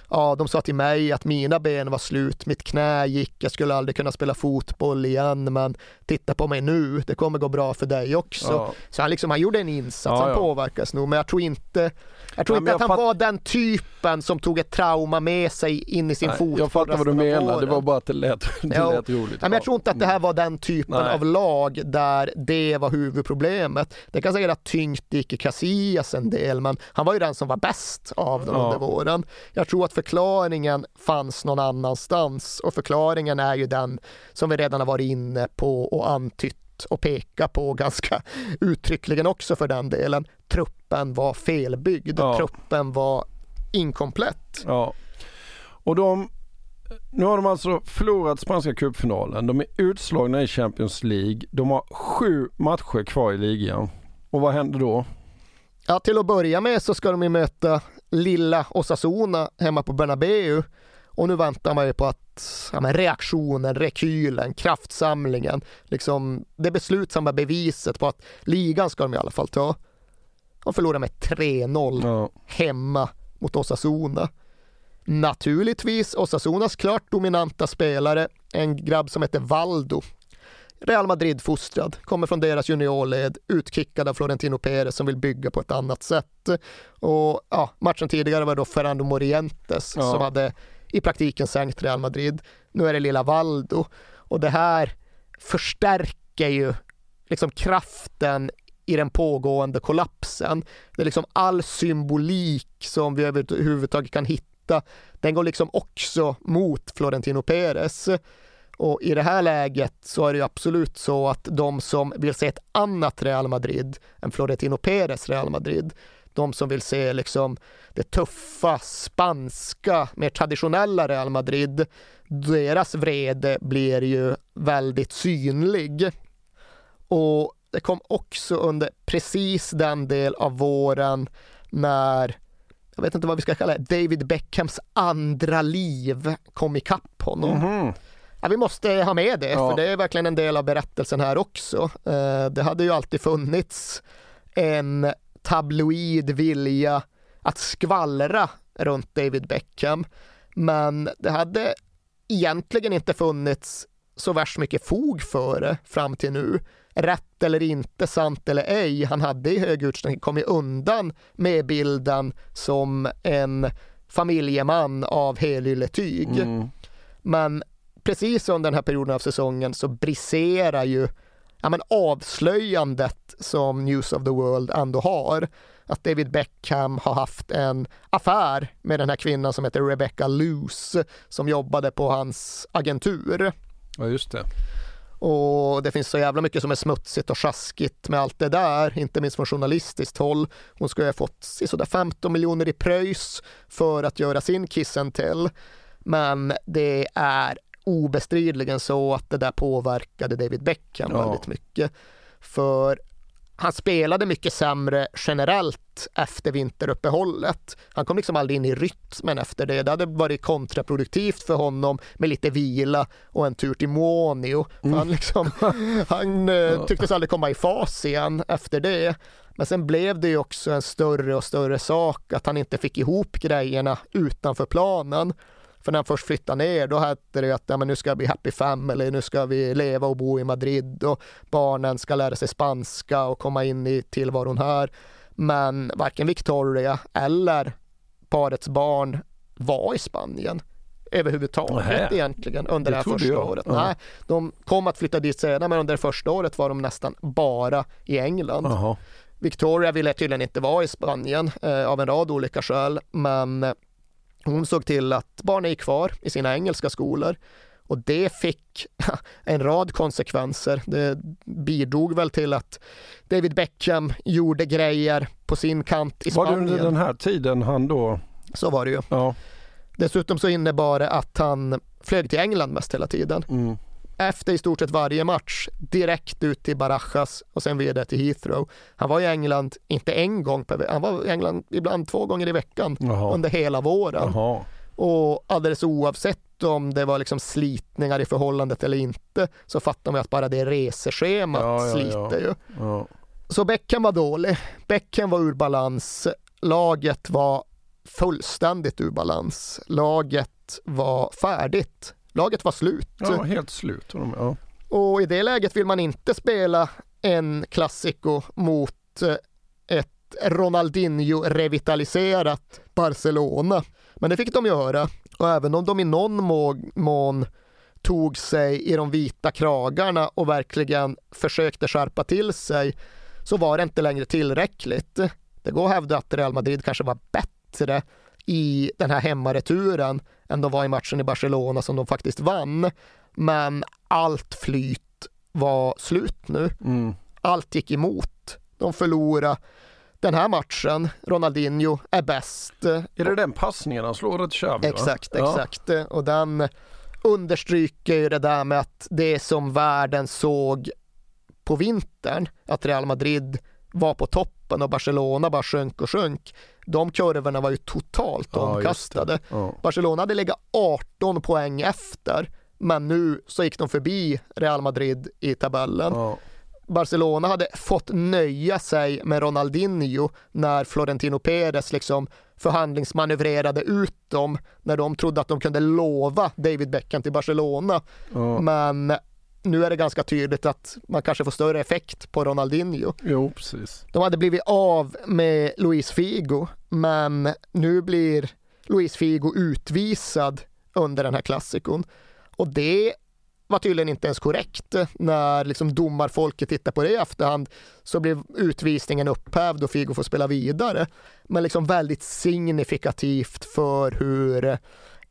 S4: ja, de sa till mig att mina ben var slut, mitt knä gick, jag skulle aldrig kunna spela fotboll igen men titta på mig nu, det kommer gå bra för dig också.
S3: Ja.
S4: Så han, liksom, han gjorde en insats,
S3: Ja,
S4: han påverkas nog men jag tror inte jag tror
S3: Ja,
S4: inte att han
S3: fatt-
S4: var den typen som tog ett trauma med sig in i sin
S3: Nej,
S4: fot.
S3: jag fattar vad du menar, det var bara att det lät, [laughs] det
S4: Jo.
S3: lät roligt.
S4: Nej, jag tror inte att det här var den typen
S3: Nej.
S4: av lag där det var huvudproblemet. Det kan säkert ha tyngt Ike Casillas en del, men han var ju den som var bäst av dem
S3: Ja.
S4: under våren. Jag tror att förklaringen fanns någon annanstans och förklaringen är ju den som vi redan har varit inne på och antytt och peka på ganska [laughs] uttryckligen också för den delen. Truppen var felbyggd,
S3: Ja.
S4: truppen var inkomplett.
S3: Ja. Och de, nu har de alltså förlorat spanska cupfinalen. De är utslagna i Champions League. De har sju matcher kvar i ligan. Och vad händer då?
S4: Ja, till att börja med så ska de ju möta lilla Osasuna hemma på Bernabeu och nu väntar man ju på att ja, men reaktionen, rekylen, kraftsamlingen, liksom det beslutsamma beviset på att ligan ska de i alla fall ta. De förlorar med 3-0 hemma mot Osasuna. Naturligtvis Osasunas klart dominanta spelare, en grabb som heter Valdo. Real Madrid-fostrad, kommer från deras juniorled, utkickad av Florentino Perez som vill bygga på ett annat sätt. Och ja, matchen tidigare var då Fernando Morientes
S3: Ja.
S4: som hade i praktiken sänkt Real Madrid. Nu är det lilla Valdo och det här förstärker ju liksom kraften i den pågående kollapsen. Det är liksom all symbolik som vi överhuvudtaget kan hitta, den går liksom också mot Florentino Perez. Och i det här läget så är det ju absolut så att de som vill se ett annat Real Madrid än Florentino Perez Real Madrid, de som vill se liksom det tuffa, spanska, mer traditionella Real Madrid, deras vrede blir ju väldigt synlig. Och det kom också under precis den del av våren när, jag vet inte vad vi ska kalla det, David Beckhams andra liv kom ikapp honom.
S3: Mhm.
S4: Ja, vi måste ha med det,
S3: Ja.
S4: för det är verkligen en del av berättelsen här också. Eh, Det hade ju alltid funnits en tabloid vilja att skvallra runt David Beckham, men det hade egentligen inte funnits så värst mycket fog för det fram till nu. Rätt eller inte, sant eller ej, han hade i hög utsträckning kommit undan med bilden som en familjeman av helylle-tyg.
S3: Mm.
S4: Men precis under den här perioden av säsongen så briserar ju ja, men avslöjandet som News of the World ändå har. Att David Beckham har haft en affär med den här kvinnan som heter Rebecca Luce som jobbade på hans agentur.
S3: Ja, just det.
S4: Och det finns så jävla mycket som är smutsigt och sjaskigt med allt det där, inte minst från journalistiskt håll. Hon ska ju ha fått sådär 15 miljoner i pröjs för att göra sin kiss and tell. Men det är obestridligen så att det där påverkade David Beckham
S3: Ja.
S4: väldigt mycket. För han spelade mycket sämre generellt efter vinteruppehållet. Han kom liksom aldrig in i rytmen efter det. Det hade varit kontraproduktivt för honom med lite vila och en tur till Muonio. För Han, liksom, [laughs] han eh, tycktes aldrig komma i fas igen efter det. Men sen blev det ju också en större och större sak att han inte fick ihop grejerna utanför planen. För när han först flyttade ner då hette det ju att ja, men nu ska vi happy family, nu ska vi leva och bo i Madrid och barnen ska lära sig spanska och komma in i tillvaron här. Men varken Victoria eller parets barn var i Spanien överhuvudtaget
S3: Nähä.
S4: egentligen under
S3: Det
S4: det här första
S3: jag.
S4: året. Nej, de kom att flytta dit senare men under det första året var de nästan bara i England.
S3: Jaha.
S4: Victoria ville tydligen inte vara i Spanien eh, av en rad olika skäl, men hon såg till att barnen gick kvar i sina engelska skolor och det fick [laughs] en rad konsekvenser. Det bidrog väl till att David Beckham gjorde grejer på sin kant i
S3: Var det
S4: Spanien.
S3: under den här tiden han då?
S4: Så var det ju.
S3: Ja.
S4: Dessutom så innebar det att han flög till England mest hela tiden.
S3: Mm.
S4: Efter i stort sett varje match, direkt ut till Barajas och sen vidare till Heathrow. Han var i England, inte en gång per vecka, han var i England ibland två gånger i veckan
S3: Jaha.
S4: under hela våren.
S3: Jaha.
S4: Och alldeles oavsett om det var liksom slitningar i förhållandet eller inte så fattar man att bara det reseschemat
S3: Ja, ja,
S4: sliter ju.
S3: Ja.
S4: Så Beckham var dålig. Beckham var ur balans. Laget var fullständigt ur balans. Laget var färdigt. Laget var slut.
S3: Ja, helt slut. Ja.
S4: Och i det läget vill man inte spela en Clasico mot eh, ett Ronaldinho-revitaliserat Barcelona. Men det fick de göra. Och även om de i någon mån tog sig i de vita kragarna och verkligen försökte skärpa till sig så var det inte längre tillräckligt. Det går att hävda att Real Madrid kanske var bättre i den här hemmareturen än de var i matchen i Barcelona som de faktiskt vann. Men allt flyt var slut nu.
S3: Mm.
S4: Allt gick emot. De förlorade den här matchen. Ronaldinho är bäst.
S3: Är det den passningen han slår åt Xavi?
S4: Exakt, exakt. Ja. Och den understryker ju det där med att det som världen såg på vintern, att Real Madrid var på toppen och Barcelona bara sjönk och sjönk. De kurvorna var ju totalt ja, omkastade. Ja. Barcelona hade legat 18 poäng efter, men nu så gick de förbi Real Madrid i tabellen. Ja. Barcelona hade fått nöja sig med Ronaldinho när Florentino Perez liksom förhandlingsmanövrerade ut dem när de trodde att de kunde lova David Beckham till Barcelona. Men nu är det ganska tydligt att man kanske får större effekt på Ronaldinho.
S3: Jo, precis.
S4: De hade blivit av med Luis Figo, men nu blir Luis Figo utvisad under den här klassikon. Och det var tydligen inte ens korrekt. När liksom domarfolket tittar på det i efterhand så blev utvisningen upphävd och Figo får spela vidare. Men liksom väldigt signifikativt för hur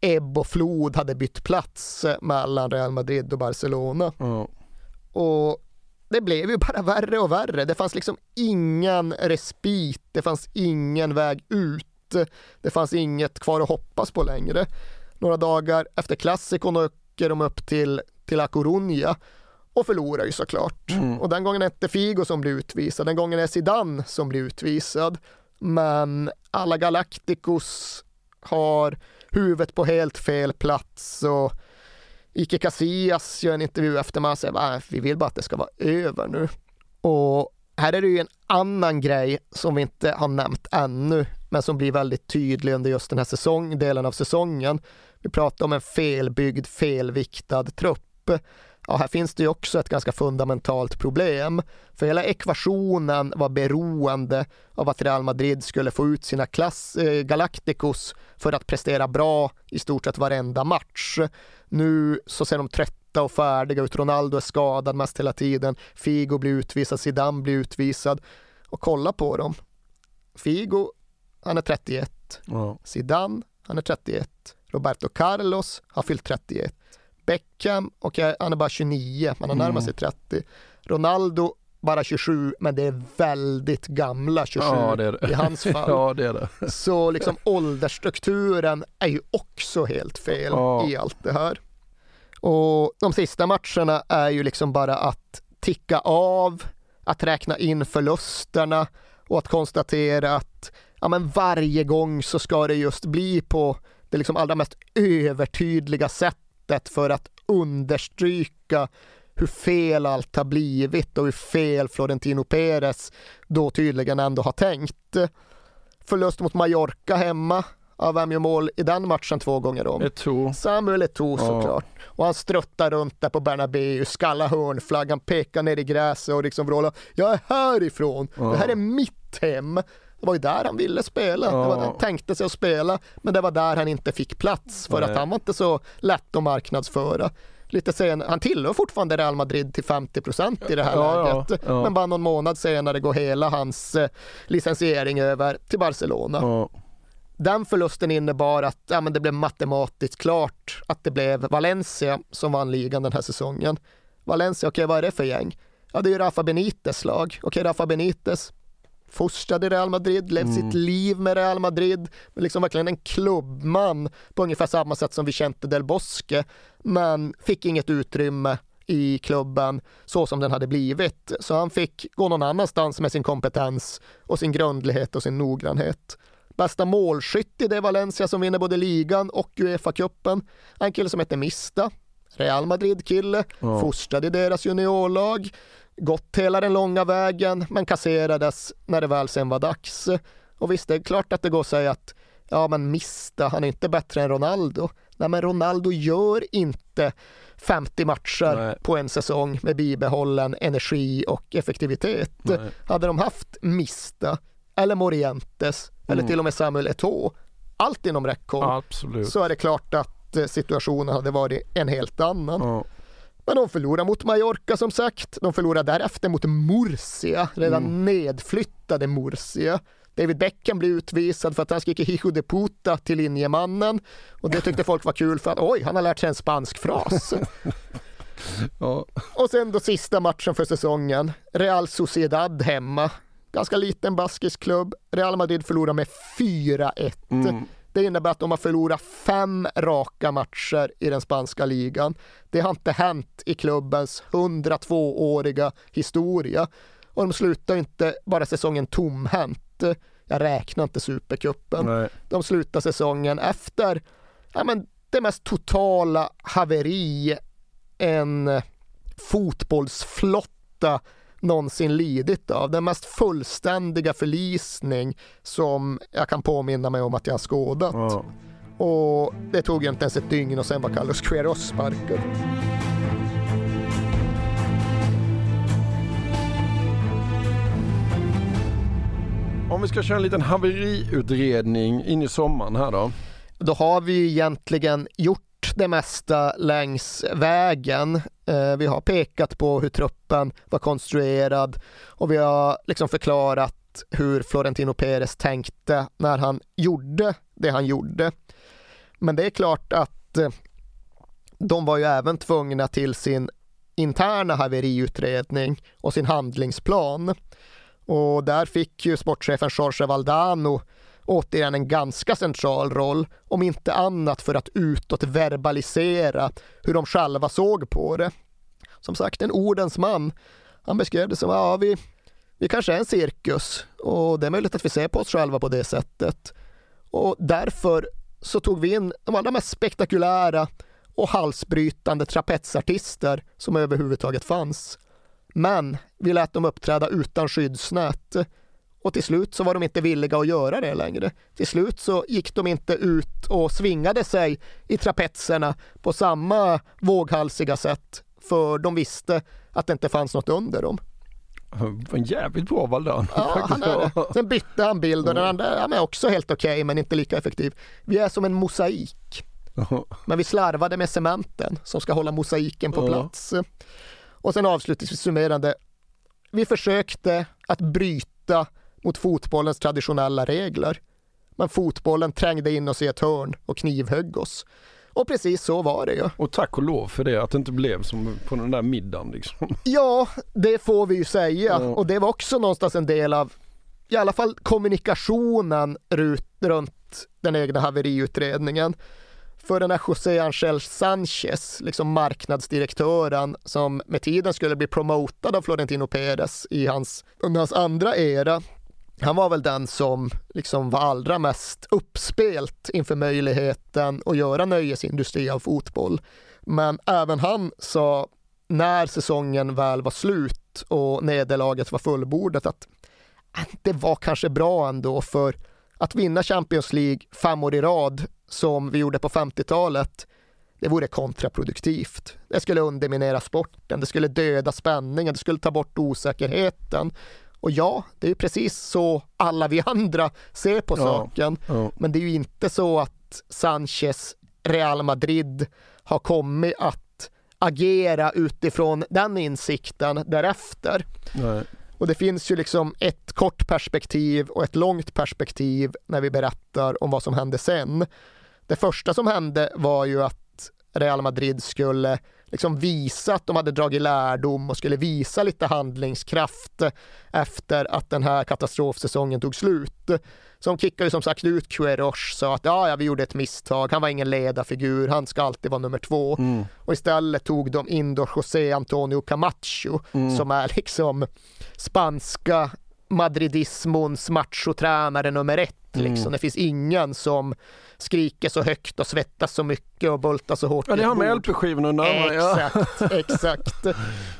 S4: ebb och flod hade bytt plats mellan Real Madrid och Barcelona.
S3: Mm.
S4: Och det blev ju bara värre och värre. Det fanns liksom ingen respit, det fanns ingen väg ut. Det fanns inget kvar att hoppas på längre. Några dagar efter klassikon åker de upp till, till A Coruña och förlorar ju såklart. Mm. Och den gången är det inte Figo som blir utvisad, den gången är Zidane som blir utvisad. Men alla Galacticos har huvudet på helt fel plats och Ike Casillas gör en intervju efter man och säger ah, vi vill bara att det ska vara över nu. Och här är det ju en annan grej som vi inte har nämnt ännu, men som blir väldigt tydlig under just den här säsong, delen av säsongen. Vi pratar om en felbyggd, felviktad trupp ja, här finns det ju också ett ganska fundamentalt problem. För hela ekvationen var beroende av att Real Madrid skulle få ut sina klass, eh, Galacticos för att prestera bra i stort sett varenda match. Nu så ser de trötta och färdiga ut. Ronaldo är skadad mest hela tiden. Figo blir utvisad, Zidane blir utvisad. Och kolla på dem. Figo, han är 31.
S3: Ja.
S4: Zidane, han är 31. Roberto Carlos har fyllt 31. Beckham, och han är bara 29, men han närmar sig 30. Ronaldo bara 27, men det är väldigt gamla 27
S3: ja, det det.
S4: i hans [laughs] fall.
S3: ja, det är det.
S4: Så liksom åldersstrukturen är ju också helt fel ja. i allt det här. Och de sista matcherna är ju liksom bara att ticka av, att räkna in förlusterna och att konstatera att ja, men varje gång så ska det just bli på det liksom allra mest övertydliga sätt sättet för att understryka hur fel allt har blivit och hur fel Florentino Perez då tydligen ändå har tänkt. Förlust mot Mallorca hemma. Ja, vem gör mål i den matchen två gånger om?
S3: Eto'o.
S4: Samuel Eto'o såklart. Ja. Och han struttar runt där på Bernabéu, skallar hörnflaggan, pekar ner i gräset och liksom vrålar “Jag är härifrån! Ja. Det här är mitt hem!” Det var ju där han ville spela. Ja. Det var där han tänkte sig att spela, men det var där han inte fick plats för Nej. att han var inte så lätt att marknadsföra. Lite senare, han tillhör fortfarande Real Madrid till 50 procent i det här ja, läget, ja, men bara någon månad senare går hela hans eh, licensiering över till Barcelona. Den förlusten innebar att ja, men det blev matematiskt klart att det blev Valencia som vann ligan den här säsongen. Valencia, okej okay, vad är det för gäng? Ja, det är ju Rafa Benites lag. Okej, okay, Rafa Benites, fostrad i Real Madrid, levt mm. sitt liv med Real Madrid, liksom verkligen en klubbman på ungefär samma sätt som Vicente del Bosque, men fick inget utrymme i klubben så som den hade blivit. Så han fick gå någon annanstans med sin kompetens och sin grundlighet och sin noggrannhet. Bästa målskytt i det Valencia som vinner både ligan och Uefa-cupen. En kille som heter Mista, Real Madrid-kille, ja. fostrad i deras juniorlag gått hela den långa vägen men kasserades när det väl sen var dags. Och visst, det är klart att det går att säga att ja, men Mista, han är inte bättre än Ronaldo. Nej, men Ronaldo gör inte 50 matcher
S3: Nej.
S4: på en säsong med bibehållen energi och effektivitet.
S3: Nej.
S4: Hade de haft Mista eller Morientes eller
S3: Mm.
S4: till och med Samuel Eto'o, allt inom räckhåll,
S3: Absolut.
S4: så är det klart att eh, situationen hade varit en helt annan.
S3: Ja.
S4: Men de förlorar mot Mallorca som sagt. De förlorar därefter mot Murcia, redan
S3: Mm.
S4: nedflyttade Murcia. David Beckham blir utvisad för att han skriker hijo de puta till linjemannen. Och det tyckte folk var kul för att oj, han har lärt sig en spansk fras. [laughs]
S3: Ja.
S4: Och sen då sista matchen för säsongen. Real Sociedad hemma. Ganska liten baskisk klubb. Real Madrid förlorar med 4-1.
S3: Mm.
S4: Det innebär att de har förlorat fem raka matcher i den spanska ligan. Det har inte hänt i klubbens 102-åriga historia. Och de slutar inte bara säsongen tomhänt. Jag räknar inte Supercupen.
S3: Nej.
S4: De slutar säsongen efter ja, men det mest totala haveri en fotbollsflotta någonsin lidit av. Den mest fullständiga förlisning som jag kan påminna mig om att jag har skådat.
S3: Ja.
S4: Och det tog inte ens ett dygn och sen var Carlos Queiroz sparkad.
S3: Om vi ska köra en liten haveriutredning in i sommaren här då.
S4: Då har vi egentligen gjort det mesta längs vägen. Eh, vi har pekat på hur truppen var konstruerad och vi har liksom förklarat hur Florentino Perez tänkte när han gjorde det han gjorde. Men det är klart att eh, de var ju även tvungna till sin interna haveriutredning och sin handlingsplan. Och där fick ju sportchefen Jorge Valdano återigen en ganska central roll, om inte annat för att utåt verbalisera hur de själva såg på det. Som sagt, en ordens man. Han beskrev det som, ja, vi, vi kanske är en cirkus och det är möjligt att vi ser på oss själva på det sättet. Och därför så tog vi in de allra mest spektakulära och halsbrytande trapetsartister som överhuvudtaget fanns. Men vi lät dem uppträda utan skyddsnät. Och till slut så var de inte villiga att göra det längre. Till slut så gick de inte ut och svingade sig i trapetserna på samma våghalsiga sätt. För de visste att det inte fanns något under dem.
S3: En jävligt bra Valdano.
S4: Ja, han är det. [laughs] Sen bytte han bild och den andra han är också helt okej men inte lika effektiv. Vi är som en mosaik. Men vi slarvade med cementen som ska hålla mosaiken på plats. Och sen avslutningsvis summerande. Vi försökte att bryta mot fotbollens traditionella regler. Men fotbollen trängde in oss i ett hörn och knivhögg oss. Och precis så var det ju.
S3: Och tack och lov för det, att det inte blev som på den där middagen liksom. [laughs]
S4: Ja, det får vi ju säga.
S3: Ja.
S4: Och det var också någonstans en del av i alla fall kommunikationen rut, runt den egna haveriutredningen. För den här José Angel Sanchez, liksom marknadsdirektören som med tiden skulle bli promotad av Florentino Perez i hans, under hans andra era. Han var väl den som liksom var allra mest uppspelt inför möjligheten att göra nöjesindustri av fotboll. Men även han sa när säsongen väl var slut och nederlaget var fullbordat att det var kanske bra ändå för att vinna Champions League fem år i rad som vi gjorde på 50-talet det vore kontraproduktivt. Det skulle underminera sporten, det skulle döda spänningen, det skulle ta bort osäkerheten. Och ja, det är ju precis så alla vi andra ser på
S3: Ja,
S4: saken.
S3: ja.
S4: Men det är ju inte så att Sanchez Real Madrid har kommit att agera utifrån den insikten därefter.
S3: Nej.
S4: Och det finns ju liksom ett kort perspektiv och ett långt perspektiv när vi berättar om vad som hände sen. Det första som hände var ju att Real Madrid skulle liksom visa att de hade dragit lärdom och skulle visa lite handlingskraft efter att den här katastrofsäsongen tog slut. Så de kickade som sagt ut Queiroz sa att ja, ja, vi gjorde ett misstag, han var ingen ledarfigur, han ska alltid vara nummer två.
S3: Mm.
S4: Och istället tog de in då José Antonio Camacho
S3: Mm.
S4: som är liksom spanska madridismons machotränare nummer ett. Liksom.
S3: Mm.
S4: Det finns ingen som skriker så högt och svettas så mycket och bultar så hårt.
S3: Ja, det har med. LP-skivorna göra. Ja.
S4: Exakt, [laughs] exakt.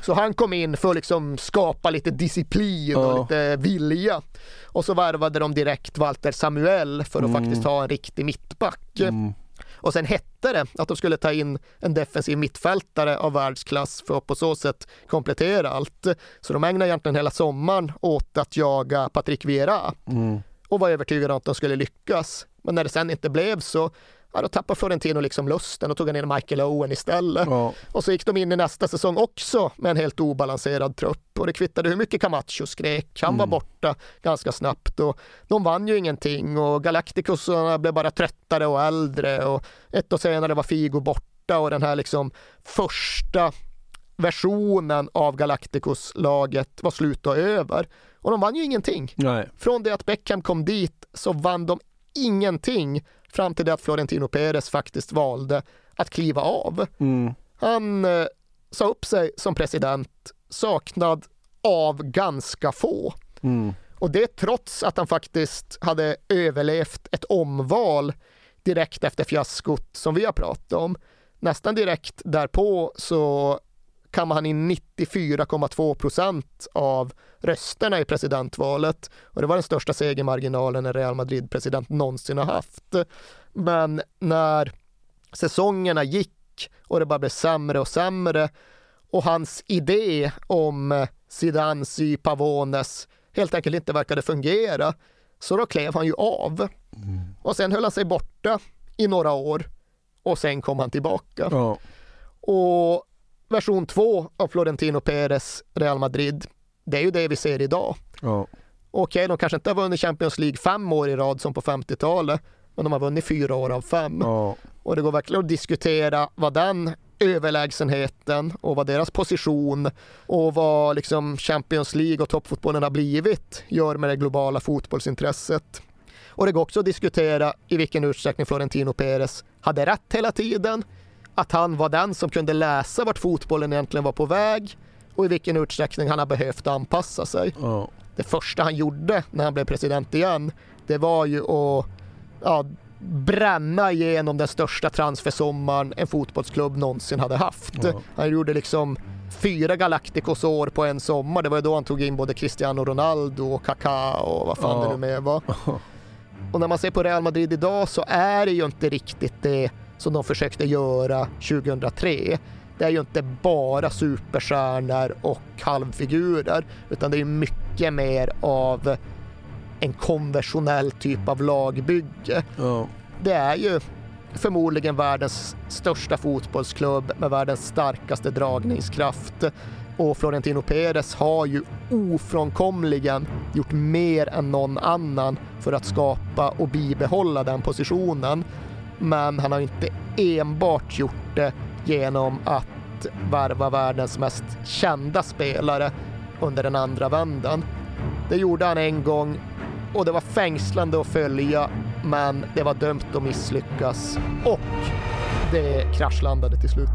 S4: Så han kom in för att liksom skapa lite disciplin och
S3: Ja.
S4: lite vilja. Och så värvade de direkt Walter Samuel för att
S3: Mm.
S4: faktiskt ha en riktig mittback.
S3: Mm.
S4: Och sen hette det att de skulle ta in en defensiv mittfältare av världsklass för att på så sätt komplettera allt. Så de ägnade egentligen hela sommaren åt att jaga Patrick Vieira
S3: Mm.
S4: och var övertygade om att de skulle lyckas. Men när det sen inte blev så, ja, då tappade Florentino liksom lusten och tog han in Michael Owen istället.
S3: Ja.
S4: Och så gick de in i nästa säsong också med en helt obalanserad trupp och det kvittade hur mycket Camacho skrek. Han var
S3: Mm.
S4: borta ganska snabbt och de vann ju ingenting och Galacticosarna blev bara tröttare och äldre och ett år senare var Figo borta och den här liksom första versionen av Galacticos-laget var slut och över. Och de vann ju ingenting.
S3: Nej.
S4: Från det att Beckham kom dit så vann de ingenting fram till det att Florentino Perez faktiskt valde att kliva av.
S3: Mm.
S4: Han eh, sa upp sig som president, saknad av ganska få.
S3: Mm.
S4: Och det trots att han faktiskt hade överlevt ett omval direkt efter fiaskot som vi har pratat om. Nästan direkt därpå så kammade han in 94,2 procent av rösterna i presidentvalet och det var den största segermarginalen en Real Madrid-president någonsin har haft. Men när säsongerna gick och det bara blev sämre och sämre och hans idé om Zidans y Pavones helt enkelt inte verkade fungera så då klev han ju av. Och sen höll han sig borta i några år och sen kom han tillbaka.
S3: Ja.
S4: Och version två av Florentino Perez Real Madrid, det är ju det vi ser idag.
S3: Ja.
S4: Okej, de kanske inte har vunnit Champions League fem år i rad som på 50-talet, men de har vunnit fyra år av fem.
S3: Ja.
S4: Och det går verkligen att diskutera vad den överlägsenheten och vad deras position och vad liksom Champions League och toppfotbollen har blivit gör med det globala fotbollsintresset. Och det går också att diskutera i vilken utsträckning Florentino Perez hade rätt hela tiden, att han var den som kunde läsa vart fotbollen egentligen var på väg och i vilken utsträckning han har behövt anpassa sig.
S3: Ja.
S4: Det första han gjorde när han blev president igen, det var ju att ja, bränna igenom den största transfersommaren en fotbollsklubb någonsin hade haft.
S3: Ja.
S4: Han gjorde liksom fyra Galacticos år på en sommar. Det var ju då han tog in både Cristiano Ronaldo och Kaká och vad fan
S3: Ja.
S4: det nu mer var. [laughs] Och när man ser på Real Madrid idag så är det ju inte riktigt det som de försökte göra 2003. Det är ju inte bara superstjärnor och halvfigurer utan det är mycket mer av en konventionell typ av lagbygge.
S3: Ja.
S4: Det är ju förmodligen världens största fotbollsklubb med världens starkaste dragningskraft. Och Florentino Perez har ju ofrånkomligen gjort mer än någon annan för att skapa och bibehålla den positionen. Men han har inte enbart gjort det genom att värva världens mest kända spelare under den andra vändan. Det gjorde han en gång och det var fängslande att följa men det var dömt att misslyckas och det kraschlandade till slut.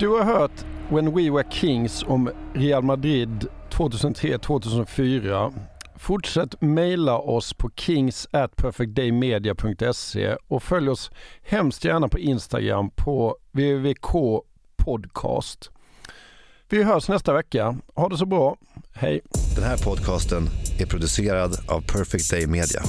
S3: Du har hört When We Were Kings om Real Madrid 2003-2004. Fortsätt mejla oss på kings at perfectdaymedia.se och följ oss hemskt gärna på Instagram på www.k podcast. Vi hörs nästa vecka. Ha det så bra. Hej!
S14: Den här podcasten är producerad av Perfect Day Media.